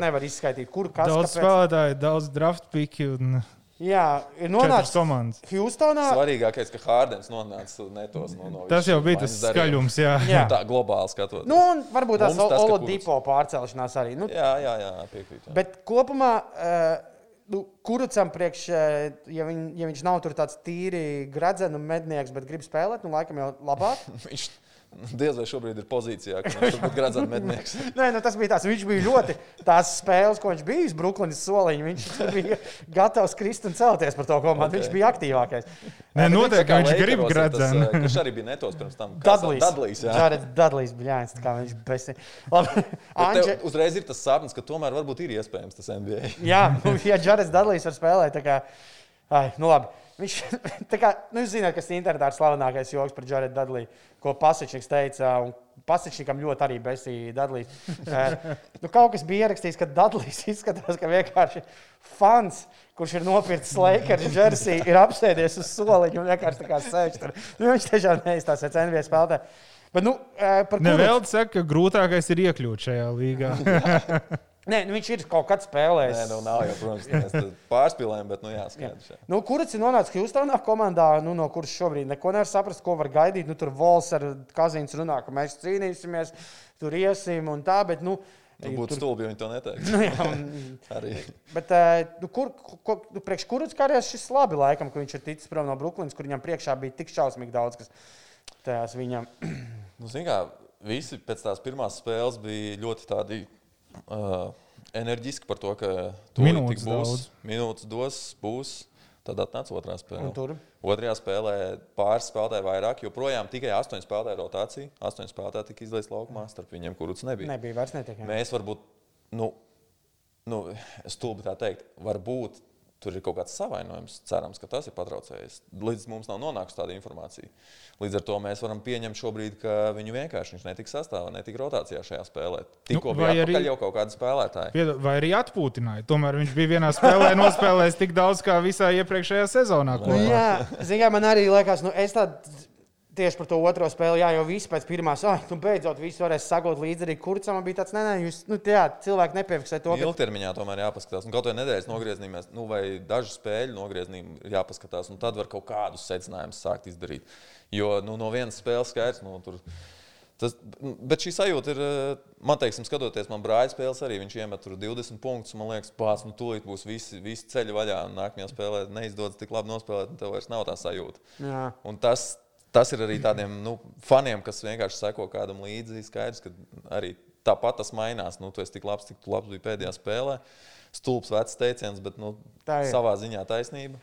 Speaker 2: nevaru izskaidrot, kur kas
Speaker 3: ir. Daudz kāpēc... spēlētāju, daudz draft piki. Un...
Speaker 2: Jā, ir nonācis
Speaker 1: Houstonā. Svarīgākais, ka Hārdens nonāca netos no, no
Speaker 3: Tas jau bija tas skaļums, jā.
Speaker 1: jā. tā globāli skatoties.
Speaker 2: Nu, un varbūt tās Olodipo pārcelšanās arī. Nu,
Speaker 1: jā, jā, jā piekrīt.
Speaker 2: Jā. Bet kopumā, uh, nu, kurucam priekš, uh, ja, viņ, ja viņš nav tur tāds tīri gradzenu mednieks, bet grib spēlēt, nu, laikam jau labāk. [LAUGHS]
Speaker 1: viņš Diez vai šobrīd ir pozīcijā, ka viņš ir gradzens [LAUGHS] mednieks.
Speaker 2: Nē, nu, tas bija tāds. Viņš bija ļoti tās spēles, ko viņš bija Brooklynas soliņš. Viņš bija gatavs krist un celties par to komandu. Okay. Viņš bija aktīvākais.
Speaker 3: Nē, noteikti, ka viņš grib gradzenu.
Speaker 1: Kurš arī bija netos pirms tam?
Speaker 2: Dudlīs. Dudlīs, jā. Džareds Dudlīs bija jāins, kā viņš besi. Labi.
Speaker 1: Anģe... Uzreiz ir tas sapnis, ka tomēr varbūt ir iespējams tas NBA.
Speaker 2: jā, nu, ja Džareds Dudlīs var spēlēt, tā kā, ai, nu labi. Viņš, [LAUGHS] kā, nu, zināt, kas internetā ir slavenākais joks par Jaredu Dudliju, ko Pasičs teica. Pasičam ļoti arī besīja Dudlijs. nu, kaut kas bija ierakstījis, ka Dudlijs [LAUGHS] izskatās, ka vienkārši fans, kurš ir nopircis Lakers jersey, ir apsēdies uz soliņa un vienkārši tā kā sēž tur. Nu, viņš tiešām neizstāsies NBA spēlētājai. Bet, nu, par
Speaker 3: Nevēl saka, ka grūtākais ir iekļūt šajā līgā. [LAUGHS]
Speaker 2: Nē, nu viņš ir kaut kad spēlējis.
Speaker 1: Nē, nu nav jau, protams, [LAUGHS] mēs tur pārspīlējam, bet, nu, jā, skaidrs. Jā.
Speaker 2: Nu, kurš ir nonācis Houstonā komandā, nu, no kuras šobrīd neko nevar saprast, ko var gaidīt. Nu, tur Vols ar Kazīnu runā, ka mēs cīnīsimies, tur iesim un tā. Bet, nu,
Speaker 1: Nu, būtu
Speaker 2: tur-
Speaker 1: stulbi, ja viņi to neteiktu.
Speaker 2: Nu, jā, un- [LAUGHS]
Speaker 1: Arī.
Speaker 2: Bet, eh, nu, kur, ko, nu, priekš kuras karjeras šis labi laikam, ka viņš ir ticis prom no Brooklynas, kur viņam priekšā bija tik šausmīgi daudz, kas tajās viņam. [CLEARS THROAT]
Speaker 1: Nu, zin kā, visi pēc tās pirmās spēles bija ļoti tādi uh, enerģiski par to, ka tik būs,
Speaker 3: daudz.
Speaker 1: minūtes dos, būs. Tad atnāca otrā spēle.
Speaker 2: Tur?
Speaker 1: Otrajā spēlē pāris spēlētāji vairāk, joprojām tikai astoņi spēlētāji rotācija. Astoņi spēlētāji tika izlaisti laukumā, starp viņiem kurus nebija.
Speaker 2: Nebija vairs netiek.
Speaker 1: Mēs varbūt, nu, nu stulbi tā teikt, varbūt tur ir kaut kāds savainojums. Cerams, ka tas ir patraucējis. Līdz mums nav nonākusi tāda informācija. Līdz ar to mēs varam pieņemt šobrīd, ka viņu vienkārši viņš netika sastāvā, netika rotācijā šajā spēlē. Tikko
Speaker 3: Nu,
Speaker 1: bija
Speaker 3: vai
Speaker 1: arī jau kaut kādi spēlētāji.
Speaker 3: Piedod- Vai arī atpūtināja. Tomēr viņš bija vienā spēlē nospēlējis tik daudz kā visā iepriekšējā sezonā.
Speaker 2: Nu,
Speaker 3: kopā.
Speaker 2: jā, zināmā mērā man arī liekas, nu, es tādu tieši par to otro spēli, jā, jau viss pēc pirmās, ah, nu, beidzot, viss varēs sagot līdzi arī kurcam. Bija tāds, nē, nē, jūs, nu, jā, cilvēki nepiefiksē to, ka
Speaker 1: Ilgtermiņā tomēr jāpaskatās. Un kaut vai nedēļas nogriezienīmies, nu, vai dažu spēļu nogriezienīm ir jāpaskatās. un Tad var kaut kādus secinājumus sākt izdarīt. Jo nu, no vienas spēles skaidrs, nu, tur. Tas, bet šī sajūta ir, eh, man teiksim, skatoties, man brāļa spēles arī. Viņš iemet tur 20 punktus. Man liekas, pats, nu, tūlīt būs visi, visi ceļi vaļā. Nākamajā spēlē neizdodas tik labi nospēlēt, un tev vairs nav tā sajūta.
Speaker 2: Jā.
Speaker 1: Un tas, tas ir arī tādiem nu, faniem, kas vienkārši seko kādam līdzi. Skaidrs, ka arī tāpat tas mainās. Nu, tu esi tik labs, cik tu labs biji pēdējā spēlē. Stulbs vecs teiciens, bet nu, savā ziņā taisnība.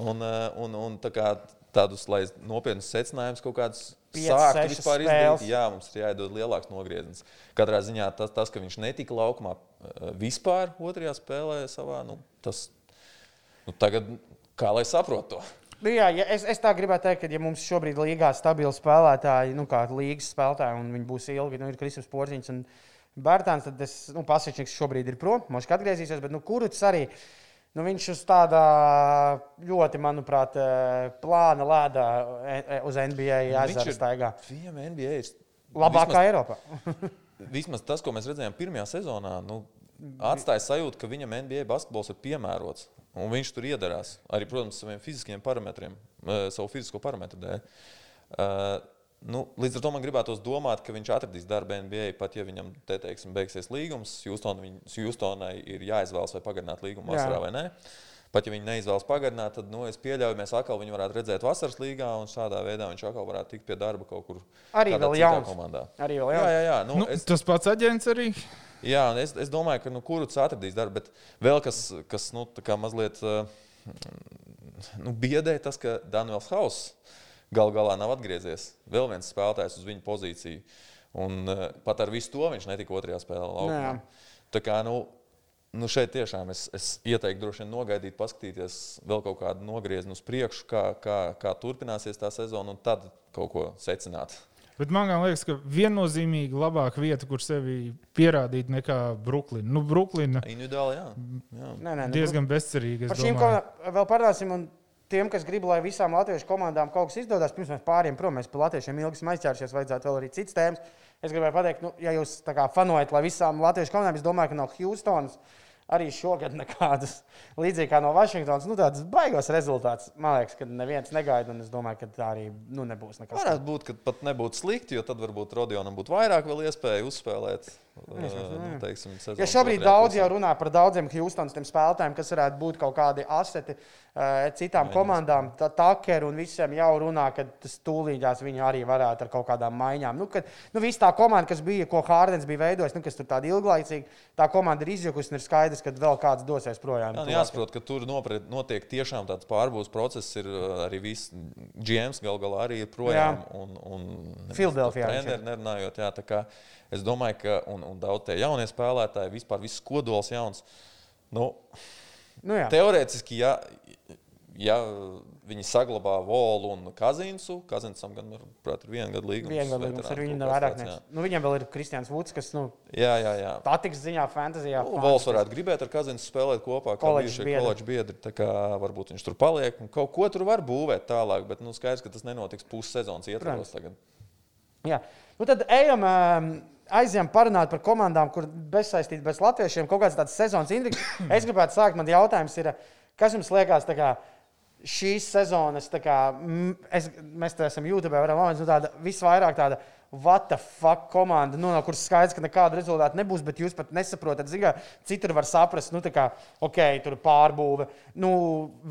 Speaker 1: Un, eh, un, un tā kā tādus nopietnus secinājumus kaut kādus
Speaker 2: Piecas,
Speaker 1: sākt
Speaker 2: sešas
Speaker 1: vispār izdarīt. Jā, mums ir jāiedod lielāks nogrieziens. Katrā ziņā tas, tas ka viņš netika laukumā eh, vispār otrajā spēlē savā, nu, tas nu, tagad, kā lai saprotu to.
Speaker 2: Nu, jā, ja es, es tā gribētu teikt, ka, ja mums šobrīd ir līgā stabili spēlētāji, nu, kā līgas spēlētāji, un viņi būs ilgi, nu, ir Kristofers Porziņš un Bērtāns, tad es, nu, Pasečniks šobrīd ir prom, ka atgriezīsies, bet, nu, kurš arī, nu, viņš uz tāda ļoti, manuprāt, eh, plāna lēdā eh, eh, uz NBA
Speaker 1: ir-
Speaker 2: staigā.
Speaker 1: Viņam NBA ir
Speaker 2: Labākā Eiropā. [LAUGHS]
Speaker 1: Vismaz tas, ko mēs redzējām pirmajā sezonā, nu, atstāja sajūtu, ka viņam NBA basketbols ir piemērots. Un viņš tur iedarās arī, protams, saviem fiziskiem parametriem, eh, savu fizisko parametru dēļ. Uh, nu, līdz ar to man gribētos domāt, ka viņš atradīs darbu NBA, pat ja viņam te teiksim, beigsies līgums. Houston, viņ, Houstonai ir jāizvēlas, vai pagarināt līgumu
Speaker 2: Jā.
Speaker 1: vasarā vai nē. Pat ja viņi neizvēlas pagarināt, tad nu, es pieļauju, mēs atkal viņu varētu redzēt vasaras līgā, un šādā veidā viņš atkal varētu tikt pie darba kaut kur
Speaker 2: Arī vēl jauns.
Speaker 1: komandā.
Speaker 2: Arī vēl
Speaker 1: Jā,
Speaker 2: jauns.
Speaker 1: jā, jā. Nu,
Speaker 3: Nu,
Speaker 1: es,
Speaker 3: tas pats aģents arī.
Speaker 1: Jā, un es, es domāju, ka nu, kurus atradīs darbu, bet vēl kas, kas nu, mazliet uh, nu, biedē, tas, ka Daniels Hauss gal galā nav atgriezies. Vēl viens spēlētājs uz viņa pozīciju. Un uh, pat ar visu to viņš netika otrajā spēlē. laukumā.
Speaker 2: Jā.
Speaker 1: Tā kā nu, nu šeit tiešām es, es ieteiktu droši vien nogaidīt, paskatīties vēl kaut kādu nogriezienu uz priekšu, kā, kā, kā turpināsies tā sezona, un tad kaut ko secināt.
Speaker 3: Bet man gan liekas, ka viennozīmīgi labāka vieta, kur sevi pierādīt, nekā Brooklyna. Nu, Brooklyna
Speaker 1: Individuāli, jā. jā.
Speaker 2: Nē, nē, nu,
Speaker 3: diezgan bezcerīga. es
Speaker 2: Par šīm vēl parunāsim. Un tiem, kas grib, lai visām latviešu komandām kaut kas izdodas, pirms mēs pāriem prom, mēs par latviešiem ilgi esam aizķērušies, vajadzētu vēl arī citas tēmas. Es gribēju pateikt, nu, ja jūs tā kā fanojat, lai visām latviešu komandām, es domāju, ka no Houstonas arī šogad nekādas līdzīgi kā no Vašingtonas, nu, tādas baigos rezultātus. Man liekas, ka neviens negaida, es domāju, ka tā arī nu, nebūs nekas.
Speaker 1: Varētu būt, ka pat nebūtu slikti, jo tad varbūt Rodionam būtu vairāk iespēju uzspēlēt. Nu, teiksim,
Speaker 2: Ja šobrīd daudz jau runā par daudziem Houstonas spēlētājiem, kas varētu būt kaut kādi aseti citām komandām, tad Takeru un visiem jau runā, ka tas tūlītās viņi arī varētu ar kaut kādām maiņām. Nu, kad, nu, viss tā komanda, kas bija, ko Hārdens bija veidojis, nu, kas tur tāda ilglaicīga, tā komanda ir izjukusi un ir skaidrs, ka vēl kāds dosies projām.
Speaker 1: Jā, nu, jāsaprot, ka tur nopret, notiek tiešām tāds pārbūves process. Ir arī viss GMs gal galā arī ir projām. Un, un
Speaker 2: ir.
Speaker 1: Treneris nerunājot, jā, tā kā es domāju, ka un, un daudz tie jaunie spēlētāji, vispār viss kodols jauns. Nu,
Speaker 2: Nu, jā.
Speaker 1: teorētiski, ja, ja viņi saglabā Volu un Kazinsu, Kazinsam gan, manuprāt, ir viena gada līgums.
Speaker 2: Viena gada līgums ar viņu nav vairāk. Nu, viņam vēl ir Kristians Vuds, kas nu,
Speaker 1: Jā, jā, jā.
Speaker 2: patiks ziņā, fantāzijā.
Speaker 1: Nu, Vols varētu gribēt ar Kazinsu spēlēt kopā, kā bijušie koledžas biedri. Tā kā varbūt viņš tur paliek un kaut ko tur var būvēt tālāk, bet nu, skaidrs, ka tas nenotiks pussezonas ietvaros tagad.
Speaker 2: Jā. Nu, tad ejam um, aizjām parunāt par komandām, kur bezsaistīti bez latviešiem, kaut kāds tāds sezonas intrigas. [CLEARS THROAT] Es gribētu sākt, man jautājums ir, kas jums liekas, kā šīs sezonas, kā m, es, mēs te esam YouTube, varam moments, nu tāda visvairāk tāda. What the fuck komanda, nu, no kuras skaidrs, ka nekāda rezultāta nebūs, bet jūs pat nesaprotat, mērā, citur var saprast, nu, tā kā, ok, tur pārbūve. Nu,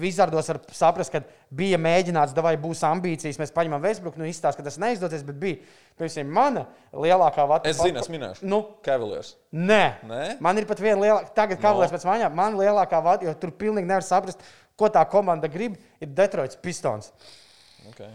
Speaker 2: Vizardos var saprast, ka bija mēģināts, vai būs ambīcijas, mēs paņemam Vēsbruku, nu, izstāsta, ka tas neizdoties, bet bija, piemēram, mana lielākā vata.
Speaker 1: Es zinu, es minēšu.
Speaker 2: Nu,
Speaker 1: Cavaliers.
Speaker 2: Nē.
Speaker 1: Nē?
Speaker 2: Man ir pat viena lielākā, tagad Cavaliers pēc mājām, man lielākā vada, jo tur pilnīgi nevar saprast, ko tā komanda grib, ir Detroits Pistons.
Speaker 1: Okay.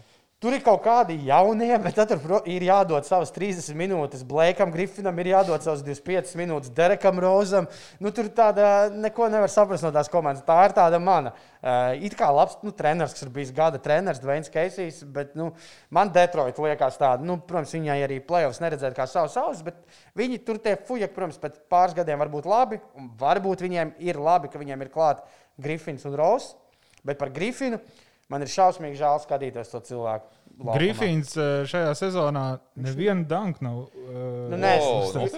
Speaker 2: Tur ir kaut kādi jaunie, bet tad ir jādod savas 30 minūtes. Blēkam, Grifinam ir jādod savas 25 minūtes, Derekam Rozam. Nu, tur tāda neko nevar saprast no tās komandas. Tā ir tāda mana. Uh, it kā labs nu, treneris, kas ir bijis gada treneris, Dvains Keisijs, bet nu, man Detroit liekas tāda, nu, protams, viņai arī playoffs neredzēt kā savu savus, bet viņi tur tie fujaki, protams, pēc pāris gadiem var būt labi, varbūt viņiem ir labi, ka viņiem ir klāt Grifins un Rose, bet par Grifinu man ir šausmīgi žēl skatīties to cilvēku. Laukumā.
Speaker 3: Grifins eh, šajā sezonā nevienu danku nav. eh,
Speaker 2: Nu, nē, es- es-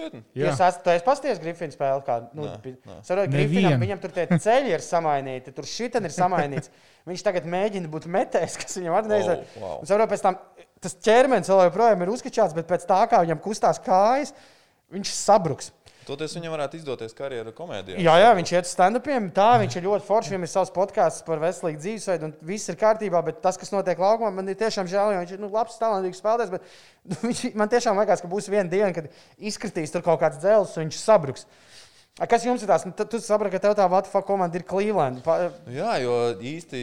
Speaker 2: esat tu esi pasties Grifina spēli. Kā, nu,
Speaker 3: Nevienu.
Speaker 2: Grifinam, viņam tur tie ceļi ir samainīti, tur šitam ir samainīts. [LAUGHS] Viņš tagad mēģina būt metējs, kas viņam neizdevies.
Speaker 1: Oh, wow.
Speaker 2: Un saprotu, pēc tam tas ķermenis vēl joprojām ir uzkačāts, bet pēc tā, kā viņam kustās kājas, viņš sabruks.
Speaker 1: Toties viņam varētu izdoties karjeras komēdijā.
Speaker 2: Jā, jā, viņš iet uz stand-upiem. Tā viņš ir ļoti foršs. Viņam ir savs podkāsts par veselīgu dzīvesveidu, un viss ir kārtībā. Bet tas, kas notiek laukumā, man ir tiešām žēl, viņš ir nu, labs, talantīgs spēlētājs. Bet nu, viņš, man tiešām liekas, ka būs viena diena, kad izkritīs tur kaut kāds dzels, un viņš sabruks. A, Kas jums ir tās? Nu, tu- saproti, ka tev tā Vatfa komanda ir Cleveland. Pa,
Speaker 1: Jā, jo īsti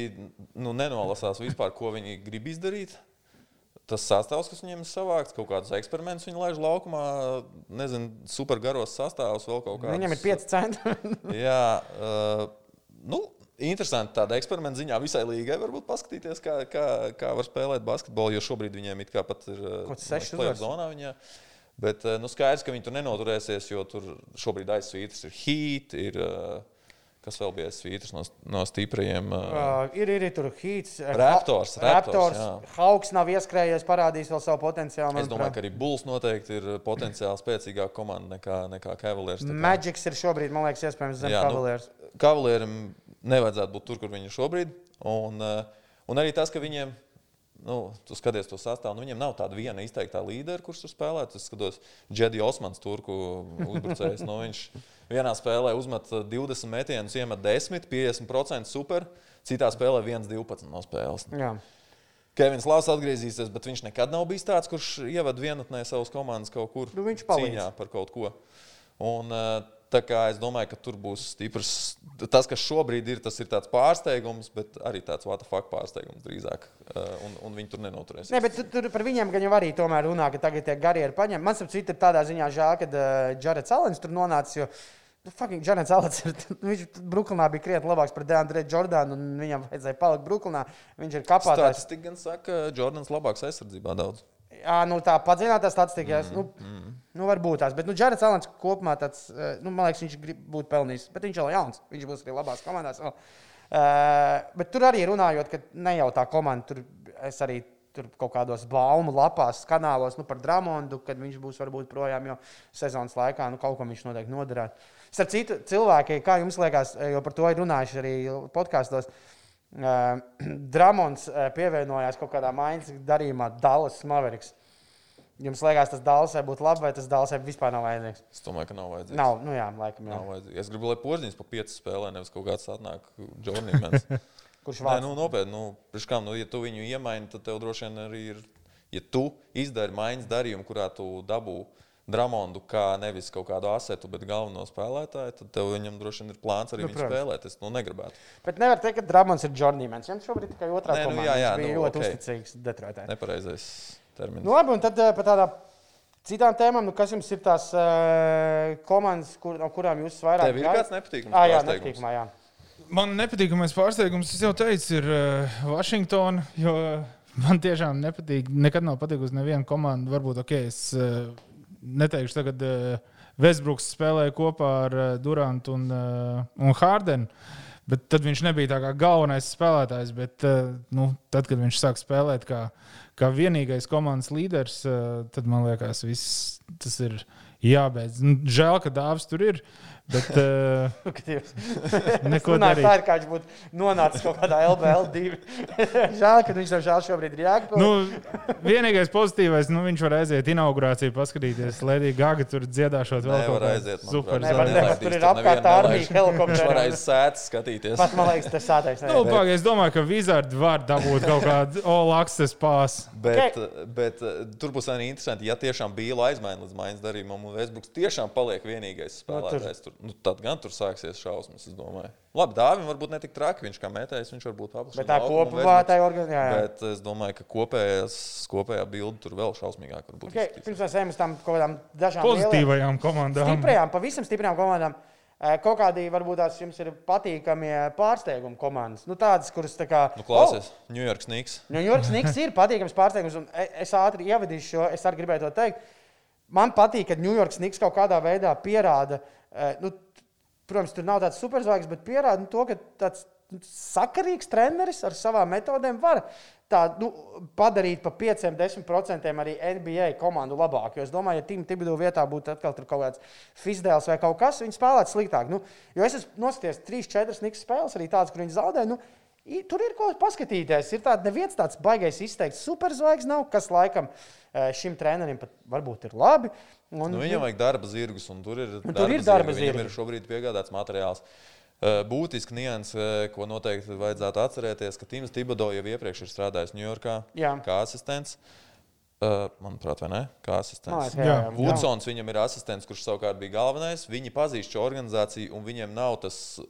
Speaker 1: nu, nenolasās vispār, ko viņi grib izdarīt. Tas sastāvs, kas viņiem ir savākts, kaut kādus eksperimentus viņi laiž laukumā, nezinu, super garos sastāvus, vēl kaut kādā.
Speaker 2: viņam ir 5 centi. [LAUGHS]
Speaker 1: Jā, uh, nu, interesanti tāda eksperimenta ziņā visai līgai varbūt paskatīties, kā, kā, kā var spēlēt basketbolu, jo šobrīd viņiem it kā pat ir
Speaker 2: sešas
Speaker 1: playoff
Speaker 2: uzvaras.
Speaker 1: zonā. Viņā. Bet uh, nu, skaidrs, ka viņi tur nenoturēsies, jo tur šobrīd aizsvītras ir heat, ir uh, kas vēl bija aizsvītras no, no stiprajiem. Uh,
Speaker 2: Uh, ir arī tur Hīts.
Speaker 1: Raptors, Raptors, jā.
Speaker 2: Hauks nav ieskrējies, parādījis vēl savu potenciālu.
Speaker 1: Es domāju, ka arī Bulls noteikti ir potenciāli spēcīgāka komanda nekā, nekā Cavaliers. kā-
Speaker 2: Magics ir šobrīd, man liekas, iespējams zem
Speaker 1: Jā, nu,
Speaker 2: Cavaliers.
Speaker 1: Kavalierim nevajadzētu būt tur, kur viņi ir šobrīd. Un, eh, un arī tas, ka viņiem, nu, tu skaties to sastāvu, nu, viņiem nav tāda viena izteiktā līdera, kurš tur spēlē. Es skatos, Džedi Osmans, turku uzbrucējs. Nu, viņš vienā spēlē uzmet 20 metienus, iemet 10, 50% super. Citā spēlē 1-12 no spēles.
Speaker 2: Jā.
Speaker 1: Kevins Lavs atgriezīsies, bet viņš nekad nav bijis tāds, kurš ievada vienatnē savas komandas kaut kur
Speaker 2: Nu, viņš palīdz.
Speaker 1: cīņā par kaut ko. Un, eh, tā kā es domāju, ka tur būs stiprs. Tas, kas šobrīd ir, tas ir tāds pārsteigums, bet arī tāds fuck pārsteigums drīzāk. Eh, Un, un viņi tur nenoturēs.
Speaker 2: Nē, bet tu, tur par viņiem gan jau arī tomēr runā, ka tagad tie garie ir paņemti. Man saprot, ir tādā ziņā žēl, ka uh, Jareds Alens tur nonācis. Jo, nu, fucking Jareds Alens ir, viņš Brooklynā bija krietni labāks par Deandre Jordānu, un viņam vajadzēja palikt Brooklynā. Viņš ir kapātājs.
Speaker 1: Statistika gan saka, ka Jordans labāks aizsardzībā daudz.
Speaker 2: Jā, nu tā padziļinātā statistika. Mm, nu, nu, varbūt tās. Bet, nu, Jareds Alens kopumā tāds, eh, nu, man liekas, viņš grib būt pelnījis. Bet viņš vēl ir jauns. Viņš būs arī labās komandās. Uh, bet tur arī runājot, ka ne jau tā komanda, tur es arī tur kaut kādos baumu lapās, kanālos nu, par Dramondu, kad viņš būs varbūt projām, jo sezonas laikā nu, kaut ko viņš noteikti noderētu. Starp citu, cilvēki, kā jums liekas, jo par to ir runājuši arī podkāstos, uh, [CLEARS THROAT] Dramons uh, pievienojās kaut kādā maiņas darījumā Dallas Mavericks. Jums liekas, tas Dallasai būtu labi, vai tas Dallasai vispār nav vajadzīgs?
Speaker 1: Es domāju, ka nav vajadzīgs.
Speaker 2: Nav, nu jā, laikam, jā.
Speaker 1: Nav vajadzīgs. Es gribu, lai porziņš pa piecas spēlē, nevis kaut kāds atnāk Jordans. [LAUGHS]
Speaker 2: Kurš vārds?
Speaker 1: nu, nopietni. Nu, priekš kam, nu, ja tu viņu iemaini, tad tev droši vien arī ir. Ja tu izdari maiņas darījumu, kurā tu dabū Dramondu kā nevis kaut kādu asetu, bet galveno spēlētāju, tad tev viņam droši vien ir plāns arī
Speaker 2: Nu,
Speaker 1: nu,
Speaker 2: protams.
Speaker 1: spēlēt. Es nu, negribētu.
Speaker 2: Bet nevar teikt, ka Dramons ir Jordans. Viņam šobrīd tikai otrā
Speaker 1: Nē, nu,
Speaker 2: komanda.
Speaker 1: jā, jā,
Speaker 2: bija
Speaker 1: nu,
Speaker 2: ļoti
Speaker 1: ok.
Speaker 2: uzticīgs Detroitē.
Speaker 1: Nepareizais termins.
Speaker 2: Nu, labi, un tad eh, par tādām citām tēmām, nu, kas jums ir tās uh, komandas, kur, no kurām jūs vairāk
Speaker 1: Tev ir kāds nepatīkams
Speaker 2: Ah, jā, nepatīkamā, jā.
Speaker 3: Man nepatīkamais pārsteigums, es jau teicu, ir uh, Vašingtona. Jo man tiešām nepatīk, nekad nav patikusi neviena komanda. Varbūt ok, es uh, neteikšu, tagad uh, Vesbruks spēlēja kopā ar uh, Durantu un, uh, un Hārdenu. Bet tad viņš nebija tā kā galvenais spēlētājs. Bet, uh, nu, tad, kad viņš sāk spēlēt kā, kā vienīgais komandas līderis, uh, tad man liekas, viss tas ir jābeidz. Nu, žēl, ka dāvs tur ir. Bet [LAUGHS] uh, neko darīt.
Speaker 2: tā ir kā viņš būtu nonācis kaut kādā LBL2. [LAUGHS] žēl, ka viņš diemžēl šobrīd ir jāgapilsē.
Speaker 3: Nu, vienīgais pozitīvais, nu, viņš var aiziet inaugurāciju, paskatīties. Lēdija Gaga tur dziedāšot vēl
Speaker 1: Nevar
Speaker 3: kaut
Speaker 1: aiziet,
Speaker 3: super
Speaker 1: manuprāt.
Speaker 2: Nevar,
Speaker 3: zāli.
Speaker 2: nevar, tur ir apkārt armija, helikopteri.
Speaker 1: Viņš var aiz sēdes skatīties.
Speaker 2: Pat man liekas, tas sātais.
Speaker 3: Nu, pagaid, es domāju, ka Vizardi var dabūt kaut kādu all access pās.
Speaker 1: Bet, bet eh, tur būs arī interesanti, ja tiešām bija aizmaiņa līdz maiņas darījumam, un Vēsbruks tiešām paliek vienīgais spēlētājs. Tur, nu, tad gan tur sāksies šausmas, es domāju. Labi, Dāvim varbūt ne tik traki, viņš kā mētājs, viņš varbūt apakšā.
Speaker 2: Bet tā kopumā tā ir organizācija.
Speaker 1: Bet es domāju, ka kopējās, kopējā bilde tur vēl šausmīgāk var būt.
Speaker 2: Okay, pirms mēs ejam uz tām kaut kādām dažām
Speaker 3: Pozitīvajām komandām.
Speaker 2: Stiprajām, pavisam stiprām komandām. Kaut kādi varbūt tās jums ir patīkami pārsteigumi komandas. Nu, tādas, kuras tā kā.
Speaker 1: Nu, klausies, New York Snigs.
Speaker 2: Nu, Jorgs Niks ir patīkams pārsteigums, un e- es ātri ievadīšu šo. Es arī gribēju to teikt. Man patīk, ka New York Niks kaut kādā veidā pierāda, eh, nu, protams, tur nav tāds superzvaigznes, bet pierāda nu, to, ka tāds sakarīgs treneris ar savām metodēm var tā, nu, padarīt par 5-10% arī NBA komandu labāku. Jo es domāju, ja Tim Tibidu vietā būtu atkal kaut kāds Fisdēls vai kaut kas, viņi spēlētu sliktāk. Nu, jo es esmu noskaties 3-4 Niks spēles, arī tādas, kur viņi zaudē. Nu, Tur ir ko paskatīties. Ir tāds neviens tāds baigais izteikts superzvaigznes nav, kas laikam eh, šim trenerim pat varbūt ir labi. Un,
Speaker 1: Nu, viņam vajag darba zirgus, un tur ir,
Speaker 2: tur ir darba
Speaker 1: Viņam
Speaker 2: zirgi.
Speaker 1: ir šobrīd piegādāts materiāls. Eh, Būtiski nianses, eh, ko noteikti vajadzētu atcerēties, ka Tims Tibodo jau iepriekš ir strādājis Ņujorkā kā asistents. Eh, Manuprāt, vai ne? Kā
Speaker 2: Man
Speaker 1: asistents. Vudsons viņam ir asistents, kurš savukārt bija galvenais. Viņi pazīst šo organizāciju, un viņiem nav tas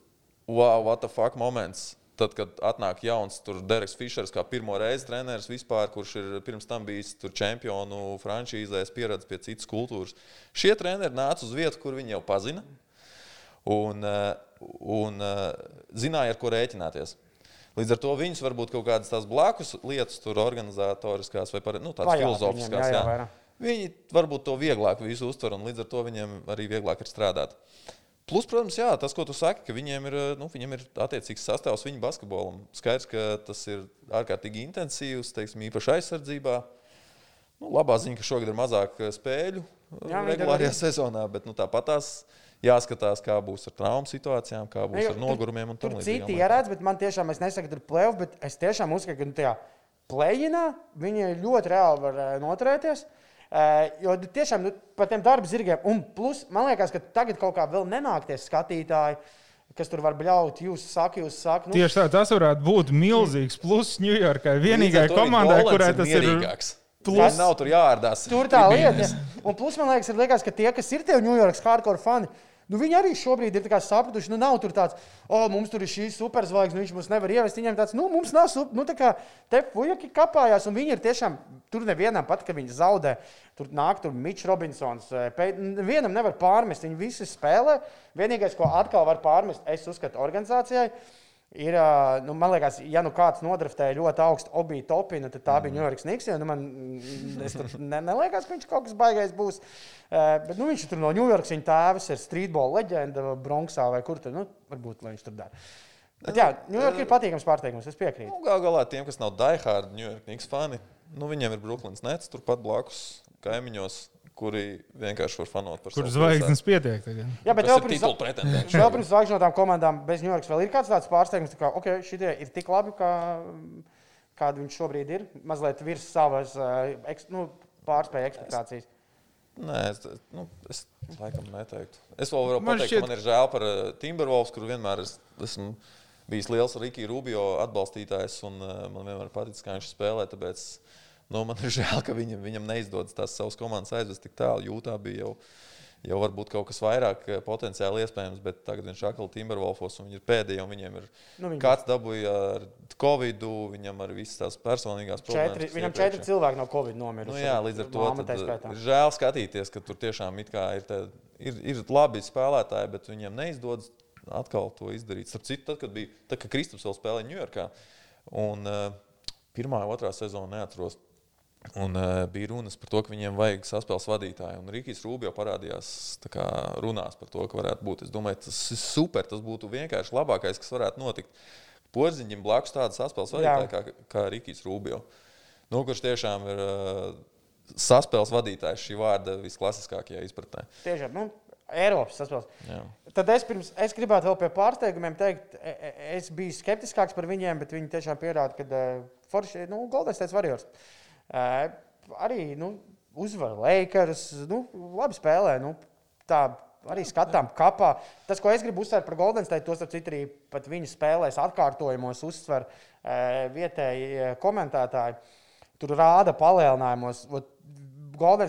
Speaker 1: wow, what the fuck moments. Tad, kad atnāk jauns Dereks Fišers, kā pirmo reizi treneris vispār, kurš ir pirms tam bijis čempionu frančīzēs, pieredzējis pie citas kultūras. Šie treneri nāca uz vietu, kur viņi jau pazina un, eh, un eh, zināja, ar ko rēķināties. Līdz ar to viņus varbūt kaut kādas tās blakus lietas, tur organizatoriskās vai par, nu, tādas
Speaker 2: Vajāt
Speaker 1: filozofiskās.
Speaker 2: viņiem, jā, jā,
Speaker 1: jā. Viņi varbūt to vieglāk visu uztver, un līdz ar to viņiem arī vieglāk ir strādāt. Plus, protams, jā, tas, ko tu saki, ka viņiem ir, nu, viņiem ir attiecīgs sastāvs viņu basketbolam. Skaidrs, ka tas ir ārkārtīgi intensīvs, teiksim, īpaši aizsardzībā. Nu, labā ziņa, ka šogad ir mazāk eh, spēļu
Speaker 2: Jā,
Speaker 1: jā, regulārajā sezonā, bet nu, tāpat tās jāskatās, kā būs ar traumu situācijām, kā būs
Speaker 2: Jo,
Speaker 1: ar nogurumiem un
Speaker 2: Tur
Speaker 1: tam
Speaker 2: citi ieradz, bet man tiešām, es nesaku, tur plēv, bet es tiešām uzskatu, ka nu, tajā plējienā viņi ļoti reāli var eh, noturēties. Eh, Jo nu, tiešām nu, par tiem darba zirgiem, un plus, man liekas, ka tagad kaut kā vēl nenākties skatītāji, kas tur var bļaut, jūs sakat, jūs sakat. Nu,
Speaker 3: Tieši tā, tas varētu būt milzīgs pluss Ņujorkai.
Speaker 1: Arī
Speaker 3: komandai, kurai tas ir.
Speaker 1: mierīgāks.
Speaker 2: Plus-
Speaker 1: Plus, nav tur jāārdās.
Speaker 2: Tur tā lieta. Un plus man liekas, ir liekas, ka tie, kas ir tie New York hardcore fani, nu viņi arī šobrīd ir sapratuši, nu nav tur tāds, o, oh, mums tur ir šī superzvaigznes, nu viņš mums nevar ievest. Viņiem tāds, nu mums nav, nu tā kā te puiši kapājās, un viņi ir tiešām, tur nevienam pat, ka viņi zaudē. Tur nāk, tur Mičs Robinsons. eh, vienam nevar pārmest, viņi visi spēlē. Vienīgais, ko atkal var pārmest, es uzskatu, organizācijai. Ir, nu, man liekas, ja nu kāds nodraftēja ļoti augstu obiju topinu, tad tā bija New York Snigs. Nu, man mm, ne, neliekas, ka viņš kaut kas baigais būs. Uh, bet nu, viņš tur no New York, viņa tēvs ir streetball leģenda Bronxā vai kur tur. Nu, varbūt viņš tur dara. Bet, jā, York ir patīkams pārsteigums, es piekrītu.
Speaker 1: Nu, Galu galā tiem, kas nav York Knicks fani, nu, viņiem ir Brooklyns Nets turpat blakus kaimiņos, kuri vienkārši var fanot par
Speaker 3: Kur zvaigznes pietiek tagad?
Speaker 2: Jā, bet
Speaker 1: ir
Speaker 2: pirms, vēl pirms zvaigžņotām komandām bez New Yorkas vēl ir kāds tāds pārsteigums, tā kā, ok, šitie ir tik labi, kā, kāda viņš šobrīd ir. Mazliet virs savas uh, eks, nu, pārspēja ekspektācijas.
Speaker 1: Nē, es, nu, es laikam neteiktu. Es vēl varu pateikt,
Speaker 3: šķiet-
Speaker 1: ka man ir žēl par uh, Timberwolves, kur vienmēr es, esmu bijis liels Rikija Rubio atbalstītājs, un uh, man vienmēr patīk, kā viņš spēlē. Tāpēc nu, man ir žēl, ka viņam, viņam neizdodas tās savas komandas aizvest tik tālu. Jūtā bija jau, jau varbūt kaut kas vairāk uh, potenciāli iespējams, bet tagad viņš atkal Timberwolfos, un viņi ir pēdējie, un viņiem ir
Speaker 2: Nu, viņi-
Speaker 1: kāds dabūja ar Covid, viņam ar visas tās personīgās problēmas.
Speaker 2: Četri, viņam četri cilvēki no Covid nomiruši.
Speaker 1: Nu, jā, līdz ar to tad,
Speaker 2: tā
Speaker 1: ir žēl skatīties, ka tur tiešām ir, te, ir, ir labi spēlētāji, bet viņiem neizdodas atkal to izdarīt. Starp citu, tad, kad bija tad, kad Kristaps vēl spēlēja Ņujorkā, un uh, pirmā, otrā sezona neatceros. Un, uh, bija runas par to, ka viņiem vajag saspēles vadītāju. Un Rīgas Rūbio parādījās kā runās par to, ka varētu būt. Es domāju, tas ir super. Tas būtu vienkārši labākais, kas varētu notikt. Porziņam blakus tāda saspēles vadītāja kā, kā Rīgas Rūbio. Nu, kurš tiešām ir uh, saspēles vadītājs šī vārda visklasiskākajā izpratnē.
Speaker 2: Tiešām, nu, Eiropas saspēles.
Speaker 1: Jā.
Speaker 2: Tad es, pirms, es gribētu vēl pie pārsteigumiem teikt, e- es biju skeptiskāks par viņiem, bet viņi tiešām pierāda, ka uh, Forši, nu, Goldens teica, Warriors. Uh, arī, nu, uzvar Lakers, nu, labi spēlē. Nu, tā arī skatām kapā. Tas, ko es gribu uzsvērt par Golden State, tos citu arī pat viņu spēlēs atkārtojumos uzsver vietēji komentētāji. Tur rāda palielinājumos. Ot,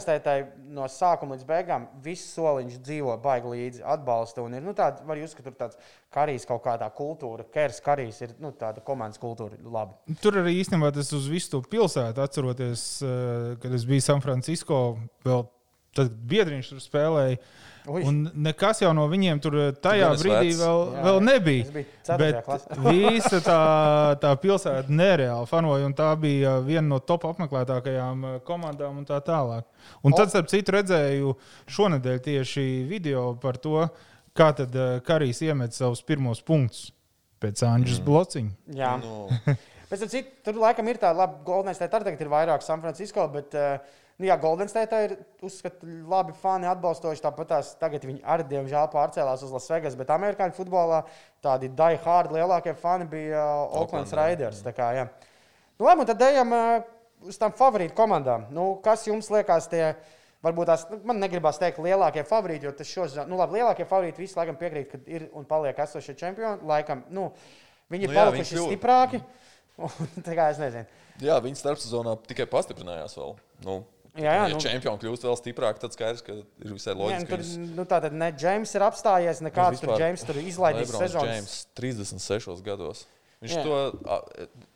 Speaker 2: State no sākuma līdz beigām viss soliņš dzīvo, baigi līdzi, atbalsta. Un ir nu, tāda, var jūs, ka tur tāds karīs kaut kādā kultūra, kers karīs ir nu, tāda komandas kultūra. Labi.
Speaker 3: Tur arī īstenībā tas uz visu to pilsētu atceroties, eh, kad es biju San Francisco, vēl tad biedriņš tur spēlēja.
Speaker 2: Ui.
Speaker 3: Un nekas jau no viņiem tur eh, tajā
Speaker 1: gan esi
Speaker 3: brīdī
Speaker 1: vecs.
Speaker 3: vēl,
Speaker 2: Jā,
Speaker 3: vēl nebija. Bet [LAUGHS] visa tā, tā pilsēta nereāli fanoja, un tā bija viena no top apmeklētākajām eh, komandām un tā tālāk. Un tad, starp citu, redzēju šonadēļ tieši video par to, kā tad eh, Karijs iemet savus pirmos punktus pēc Anģes mm. blociņa.
Speaker 2: Jā. [LAUGHS] Pēc tam, cik, tur laikam ir tā, Golden State arī tagad ir vairāk San Francisco, bet, uh, nu, jā, Golden State ir, uzskatu, labi fani atbalstoši. Tāpat tās tagad viņi arī, diemžēl, pārcēlās uz Las Vegas, bet amerikāņu futbolā tādi die hard lielākie fani bija uh, Oakland
Speaker 1: Oakland,
Speaker 2: Raiders. tā Kā, jā. nu, labi, tad ejam uh, uz tām favorītu komandām. Nu, kas jums liekas tie? Varbūt tās, nu, man negribas teikt, lielākie favorīti, jo tas šos, nu, labi, lielākie favorīti visi laikam piekrīt, ka ir un paliek esošie čempioni. Laikam, nu, viņi ir
Speaker 1: Nu jā,
Speaker 2: palikuši
Speaker 1: viņi
Speaker 2: stiprāki. [LAUGHS] Un, tā kā es nezinu.
Speaker 1: jā, viņi starpsezonā tikai pastiprinājās vēl. Nu,
Speaker 2: Jā, jā,
Speaker 1: ja
Speaker 2: nu,
Speaker 1: čempioni kļūst vēl stiprāki, tad skaidrs, ka ir visai loģiski.
Speaker 2: nu, tur, nu, tā tad ne Džeims ir apstājies, nekāds tur Džeims tur izlaidīs
Speaker 1: Lebrons
Speaker 2: sezonas.
Speaker 1: Džeims 36 gados. Viņš
Speaker 2: Jā.
Speaker 1: to,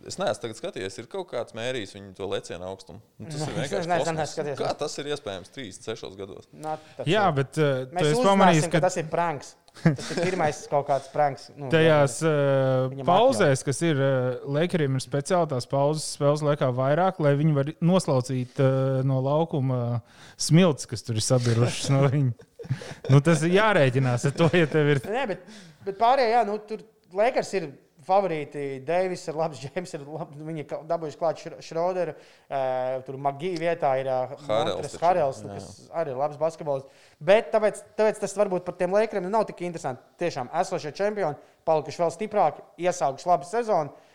Speaker 1: es neesmu tagad skatījies, ir kaut kāds mērījis viņu to lecienu augstumu. Nu, tas [LAUGHS] ir
Speaker 2: es
Speaker 1: vienkārši
Speaker 2: neesmu skatījies.
Speaker 1: Kā tas ir iespējams 36 gados?
Speaker 2: Nā,
Speaker 3: Jā, bet uh, tu
Speaker 2: Mēs
Speaker 3: pamanījis,
Speaker 2: ka
Speaker 3: ka
Speaker 2: tas ir pranks. Tas ir pirmais kaut kāds pranks. Nu,
Speaker 3: tajās uh, pauzēs, kas ir uh, Lakeriem, ir speciāli tās pauzes spēles laikā vairāk, lai viņi var noslaucīt uh, no laukuma smilts, kas tur ir sabirušas no viņa. Nu, tas ir jārēķinās ar to, ja tev ir.
Speaker 2: Nē, bet, bet pārējie, jā, nu, tur Lakers ir favorīti. Deivis ir labs, [LAUGHS] Džeims ir labs. Viņi ir dabūjuši klāt Šroderu. Uh, tur Magija vietā ir uh,
Speaker 1: Harels
Speaker 2: Harels, nu, kas arī ir labs basketbolists. Bet tāpēc, tāpēc tas varbūt par tiem Lakeriem nav tik interesanti. Tiešām esošie čempioni, palikuši vēl stiprāki, iesākuši labu sezonu.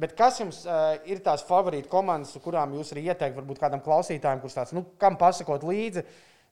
Speaker 2: Bet kas jums uh, ir tās favorīta komandas, kurām jūs arī ieteikt, varbūt kādam klausītājam, kurš tāds, nu, kam pasakot līdzi,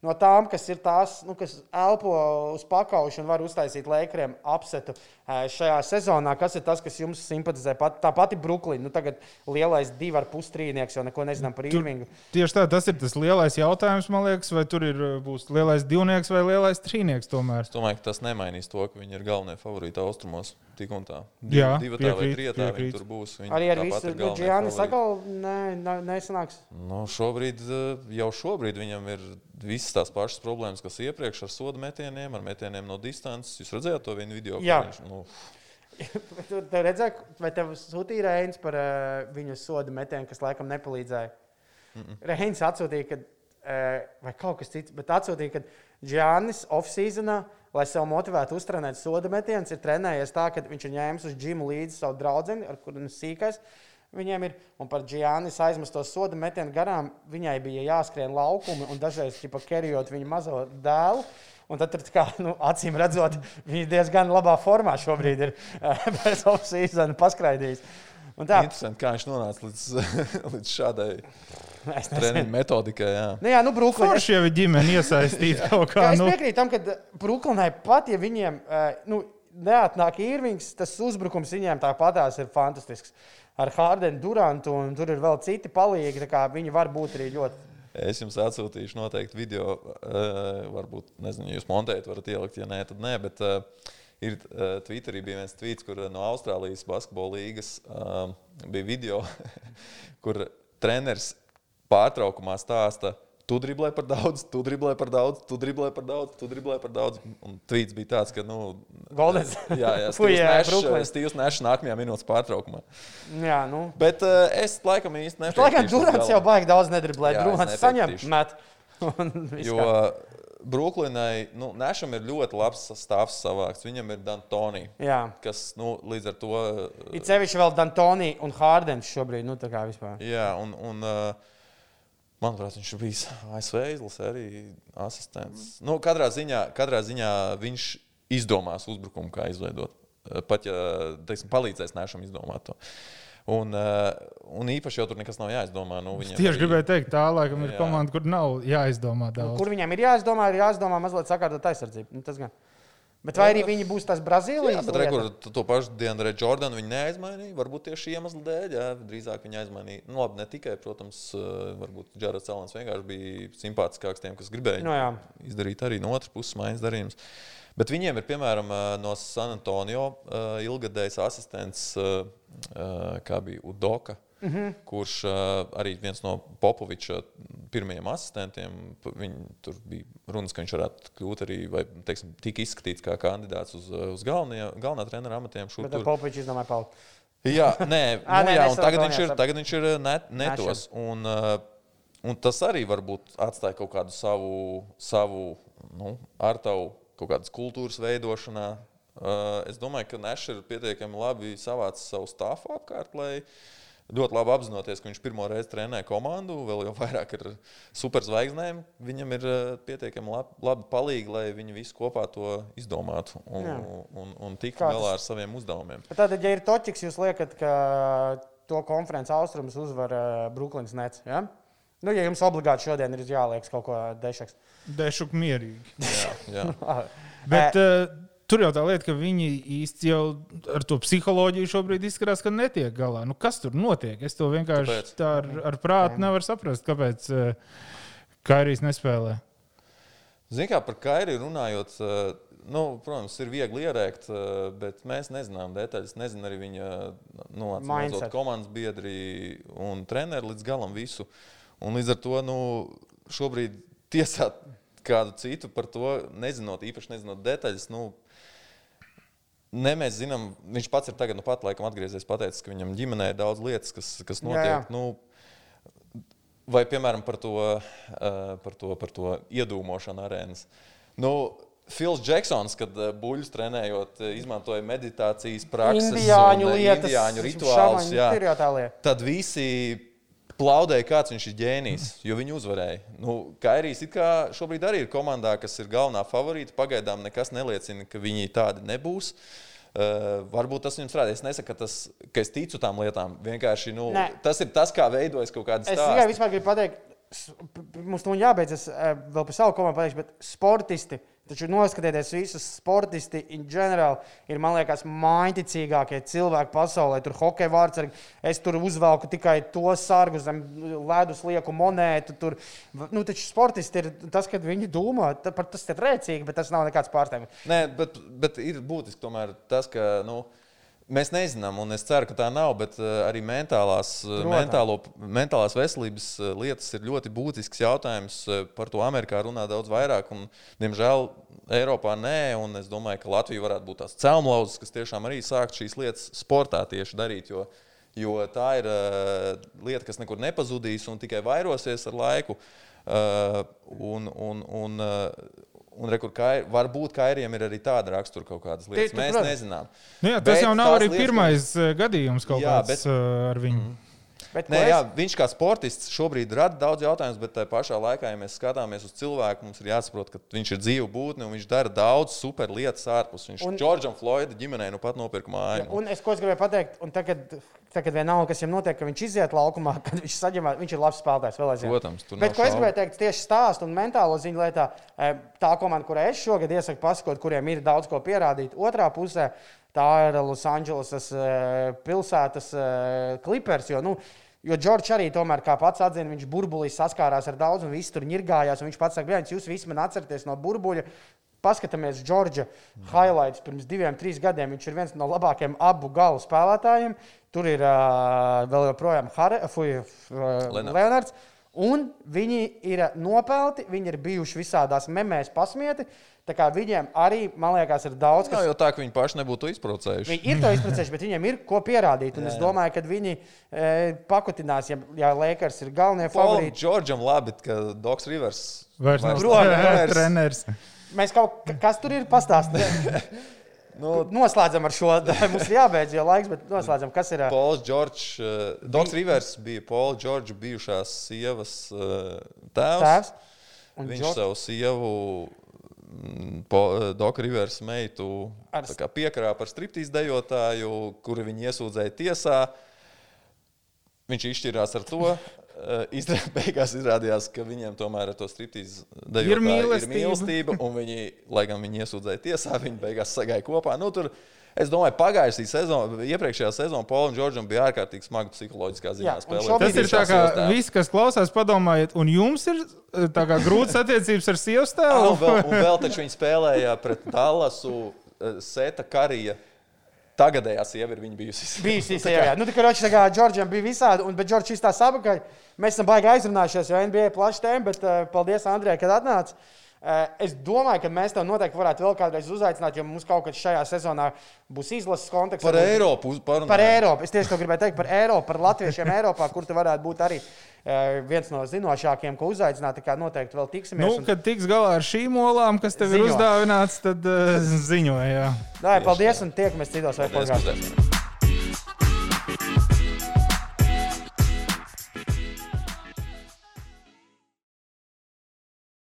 Speaker 2: no tām, kas ir tās, nu, kas elpo uz pakaušu un var uztaisīt Lakeriem apsetu uh, šajā sezonā? Kas ir tas, kas jums simpatizē? Pat, tā pati Brooklyna, nu, tagad lielais divu ar pustrīnieks, jo neko nezinām par Irvingu.
Speaker 3: Tieši tā, tas ir tas lielais jautājums, man liekas, vai tur ir, uh, būs lielais divnieks vai lielais trīnieks tomēr.
Speaker 1: Es domāju, ka tas nemainīs to, ka viņi ir galvenie favorīti austrumos. Tik un tā.
Speaker 3: Jā,
Speaker 1: divi tā vai
Speaker 3: piekrīt,
Speaker 1: trijotā viņi tur būs. Viņi
Speaker 2: Arī ar visu
Speaker 1: favorīti.
Speaker 2: atkal ne, ne, nesanāks.
Speaker 1: Nu, šobrīd, eh, jau šobrīd viņam ir visas tās pašas problēmas, kas iepriekš ar sodu metieniem, ar metieniem no distances. Jūs redzējāt to vienu video?
Speaker 2: Jā.
Speaker 1: Viņš, nu, [LAUGHS]
Speaker 2: Tu redzēji, vai tev sūtīja Reins par uh, viņu sodu metienu, kas laikam nepalīdzēja? Mm -mm. Reins atsūtīja, ka, uh, vai kaut kas cits, bet atsūtīja, ka Džānis off-seasonā, lai sev motivētu uztrenēt soda metienus, ir trenējies tā, ka viņš ir ņēmis uz džimu līdzi savu draugu, ar kuru viņš sīkais. Viņiem ir, un par Džānis aizmesto soda metienu garām, viņai bija jāskrien laukumi un dažreiz ķipa kerijot viņa mazo dēlu. Un tad, kā, nu, acīm redzot, viņš diezgan labā formā šobrīd ir [LAUGHS] pēc off-season paskraidījis. Un tā,
Speaker 1: interesanti, kā viņš nonāca līdz, [LAUGHS] līdz šādai [LAUGHS]
Speaker 2: es nezinu.
Speaker 1: treniņa metodikai. Jā.
Speaker 2: Nu, jā, nu, Brooklyn,
Speaker 3: Forši jau ir ģimene iesaistīta [LAUGHS] kaut kā.
Speaker 2: Es
Speaker 3: Nu,
Speaker 2: piekrītu tam, ka Brooklynai pat, ja viņiem eh, nu, neatnāk īrvings, tas uzbrukums viņiem tāpatās ir fantastisks. Ar Hārdenu, Durantu un tur ir vēl citi palīgi. tā kā Viņi var būt arī ļoti.
Speaker 1: Es jums atsūtīšu noteikti video. Uh, varbūt, nezinu, jūs montējat, varat ielikt, ja nē, tad nē. Bet, uh, Ir uh, Twitterī bija viens tweets, kur no Austrālijas basketbola līnijas uh, bija video, [LAUGHS] kur treneris pārtraukumā stāsta, tu driblē par daudz, tu driblē par daudz, tu driblē par daudz, tu driblē par daudz. Un tweets bija tāds, ka, nu,
Speaker 2: Goldens. [LAUGHS]
Speaker 1: jā, jā, [LAUGHS] Stīvs. Nešs- nākamajā minūtes pārtraukumā.
Speaker 2: Jā, nu.
Speaker 1: Bet uh, es laikam īsti
Speaker 2: Lai gan
Speaker 1: nepatīšu.
Speaker 2: Durants jau baigi daudz nedriblē. Durants saņem met. [LAUGHS]
Speaker 1: Jo Brooklynai, nu, Nešam ir ļoti labs sastāvs savāks. Viņam ir Dantoni,
Speaker 2: Jā.
Speaker 1: kas nu, līdz ar to.
Speaker 2: It sevišķi vēl Dantoni un Hārdens šobrīd. Nu, tā kā vispār.
Speaker 1: Jā, un, un uh, Manuprāt, viņš ir bijis ASV izlasē arī asistents. Nu, katrā, ziņā, katrā ziņā viņš izdomās uzbrukumu, kā izveidot. Pat ja teiksim, palīdzēs nešam izdomāt to. Un, uh, un īpaši jau tur nekas nav jāizdomā. Nu,
Speaker 3: es tieši arī... gribēju teikt, tā laikam ir jā. komanda, kur nav jāizdomā
Speaker 2: daudz. Nu, kur viņiem ir jāizdomā, ir jāizdomā mazliet sakārtot aizsardzību. Nu, tas gan. Bet vai arī viņi būs tas Brazīlijas
Speaker 1: monēta? Rekur, to pašu Dienu Jordanu viņi neaizmainīja. Varbūt tieši iemesla dēļ. Jā, drīzāk viņi aizmainīja. Nu, labi, ne tikai, protams, varbūt Džarats Celans vienkārši bija simpātiskāks tiem, kas gribēja no, jā. izdarīt arī no otras puses maiņas darījumus. Bet viņiem ir piemēram no San Antonio ilgadējs asistents, kā bija Udoka. Mm -hmm. Kurš uh, arī viens no Popoviča pirmajiem asistentiem, viņ, tur bija runas, ka viņš varētu kļūt arī, vai teiksim, tika izskatīts kā kandidāts uz, uz galvenie, galvenā trenera amatiem.
Speaker 2: Bet tur... Popovičs izdomāja palikt.
Speaker 1: Jā, nē, [LAUGHS] à, nu, nē, jā, tagad, viņš ir, tagad viņš ir net, netos. Un, uh, un tas arī varbūt atstāja kaut kādu savu, savu nu, ar tavu kaut kādas kultūras veidošanā. Uh, es domāju, ka Nešs ir pietiekami labi savācis savu stāstu apkārt, lai ļoti labi apzinoties, ka viņš pirmo reizi trenē komandu, vēl jau vairāk ar superzvaigznēm. Viņam ir pietiekami labi, labi palīgi, lai viņi visi kopā to izdomātu un, Jā. un, un, un tiktu galā ar saviem uzdevumiem.
Speaker 2: Tātad, ja ir toķis, jūs liekat, ka to konferences austrumus uzvar Brooklyns Nets. Ja? Nu, ja jums obligāti šodien ir jāliek kaut ko dešaks.
Speaker 3: Dešuk mierīgi. jā, jā. [LAUGHS] [LAUGHS] Bet uh, tur jau tā lieta, ka viņi īsti jau ar to psiholoģiju šobrīd izskatās, ka netiek galā. Nu, kas tur notiek? Es to vienkārši kāpēc? tā ar, ar prātu nevaru saprast, kāpēc uh, Kairijs nespēlē.
Speaker 1: Ziniet, kā par Kairiju runājot, uh, nu, protams, ir viegli ierēkt, uh, bet mēs nezinām detaļas. Nezinu arī viņa nu, komandas biedri un treneri līdz galam visu. Un līdz ar to nu, šobrīd tiesāt kādu citu par to, nezinot īpaši nezinot detaļas. Nu, Ne, mēs zinām, viņš pats ir tagad, nu, pat laikam atgriezies, pateicis, ka viņam ģimenē ir daudz lietas, kas, kas notiek. Jā, jā. Nu, vai, piemēram, par to, uh, par to, par to iedūmošanu arēnas. Nu, Fils Džeksons, kad buļļus trenējot, izmantoja meditācijas prakses,
Speaker 2: indiāņu lietas,
Speaker 1: indiāņu rituālus. Jā, tad visi plaudēja, kāds viņš ir ģēnijs, jo viņi uzvarēja. Nu, Kairijs šobrīd arī ir komandā, kas ir galvenā favorīta. Pagaidām nekas neliecina, ka viņi tādi nebūs. Uh, varbūt tas viņam strādā. Es nesaku, ka, tas, ka es ticu tam lietām. Vienkārši nu, Nē. tas ir tas, kā veidojas kaut kāda
Speaker 2: situācija. Es tikai vispār gribu pateikt, mums to jābeidz. Es eh, vēl par savu komandu pateikšu, bet sportisti Taču noskatieties, visus sportisti in general ir, man liekas, maiticīgākie cilvēki pasaulē. Tur hokeja vārds arī. Es tur uzvelku tikai to sargu zem ledus, lieku monētu. Tur, nu, taču sportisti ir tas, kad viņi domā, par tas ir rēcīgi, bet tas nav nekāds pārsteigums.
Speaker 1: Nē, bet, bet ir būtiski tomēr tas, ka. Nu, Mēs nezinām, un es ceru, ka tā nav, bet uh, arī mentālās, uh, mentālo, mentālās veselības uh, lietas ir ļoti būtisks jautājums. Par to Amerikā runā daudz vairāk, un, diemžēl, Eiropā nē. Es domāju, ka Latvija varētu būt tās celmlauzes, kas tiešām arī sākt šīs lietas sportā tieši darīt. Jo, jo tā ir uh, lieta, kas nekur nepazudīs un tikai vairosies ar laiku. Uh, un, un, un, uh, Un rekur, kair, varbūt kairiem ir arī tāda rakstura kaut kādas lietas. Tie, Mēs protams. nezinām.
Speaker 3: Nu jā, tas bet jau nav arī pirmais ka... gadījums kaut jā, kāds bet... ar viņu. Mm.
Speaker 1: Bet, Nē, es... jā, viņš kā sportists šobrīd rada daudz jautājumu, bet tajā pašā laikā, ja mēs skatāmies uz cilvēku, mums ir jāsaprot, ka viņš ir dzīva būtne un viņš dara daudz super lietas ārpus. Viņš un... Džordžam Floydam ģimenei nu pat nopirka māju.
Speaker 2: Jā, un es ko es gribēju pateikt, un tagad, tagad vienalga, kas viņam notiek, ka viņš iziet laukumā, [LAUGHS] kad viņš saņem, viņš ir labs spēlētājs.
Speaker 1: Protams, tur
Speaker 2: bet ko es gribēju teikt tieši stāstu un mentālo ziņu lietā, e, tā komanda, kurai es šogad iesaku pasakot, kuriem ir daudz ko pierādīt, otrā pusē tā ir Losandželosas e, pilsētas klipers. Jo, nu, Jo Džordžs arī tomēr, kā pats atzina, viņš burbulī saskārās ar daudz, un viss tur ņirgājās. Viņš pats saka, ka jūs visi man atceraties no burbuļa. Paskatāmies Džordža highlights pirms diviem, trim gadiem. Viņš ir viens no labākajiem abu galu spēlētājiem. Tur ir uh, vēl joprojām Hare, fuj, uh, Leonards. Un viņi ir nopelti, viņi ir bijuši visādās memēs pasmieti. Viņiem arī, man liekas, ir daudz.
Speaker 1: Kas... Jā, jau tā, ka viņi paši nebūtu izprocējuši.
Speaker 2: Viņi ir to izprocējuši, bet viņiem ir ko pierādīt. Un jā, jā. es domāju, ka viņi e, pakutinās, ja, ja Lakers ir galvenie favorīti.
Speaker 1: Džordžam labi, ka Doks Rivers
Speaker 3: vairs nav [LAUGHS] treneris.
Speaker 2: Mēs kaut kas tur ir pastāstījis. [LAUGHS]
Speaker 1: Nu,
Speaker 2: Noslēdzam ar šo. [LAUGHS] Mums ir jābeidz jau laiks, bet noslēdzam, kas ir.
Speaker 1: Pols Čorčs, Doks Rivers bija Pola Čorča bijušās sievas eh, tēvs.
Speaker 2: Tēvs. Un
Speaker 1: Viņš
Speaker 2: George-
Speaker 1: savu sievu, Doka Rivers meitu, piekrāpa par striptīzu dejotāju, kuru viņi iesūdzēja tiesā. Viņš izšķirās ar to. Eh, [LAUGHS] beigās izrādījās, ka viņiem tomēr ar to striptīzu dejotāju ir
Speaker 3: mīlestība.
Speaker 1: mīlestība. un Viņi, lai gan viņi iesūdzēja tiesā, viņi beigās sagāja kopā. Nu, tur, es domāju, pagājušā sezonā, iepriekšējā sezonā Polam Džordžam bija ārkārtīgi smaga psiholoģiskā ziņā
Speaker 2: Jā,
Speaker 1: spēlēt.
Speaker 3: Tas ir tā kā viss, kas klausās, padomājiet, un jums ir eh, tā kā grūts attiecības ar sievas
Speaker 1: Ah, un,
Speaker 3: tēvu.
Speaker 1: vēl, un vēl taču viņi spēlēja pret Dallasu eh, Seta Karija. Tagadējā sieva ir bijusi.
Speaker 2: Bijis īsi, [LAUGHS] jā. Nu, tā kā Ročs, tā kā Džordžam bija visādi, un, Džordžs īstā sabakaļ. Mēs esam baigi aizrunājušies, jo NBA ir plaša tēma, bet uh, paldies, Andrej, kad atnāci. Uh, es domāju, ka mēs tev noteikti varētu vēl kādreiz uzaicināt, jo mums kaut kad šajā sezonā būs izlases konteksts.
Speaker 1: Par Eiropu parunājam.
Speaker 2: Par Eiropu. Es tieši to gribēju teikt par Eiropu, par latviešiem Eiropā, kur tu varētu būt arī uh, viens no zinošākajiem, ko uzaicināt. Tā kā noteikti vēl tiksimies.
Speaker 3: Nu,
Speaker 2: un-
Speaker 3: kad tiks galā ar šīm olām, kas tev ir
Speaker 2: Ziņo.
Speaker 3: uzdāvināts, tad uh, jā.
Speaker 2: Nē, paldies un tiekamies citos vai
Speaker 1: paldies.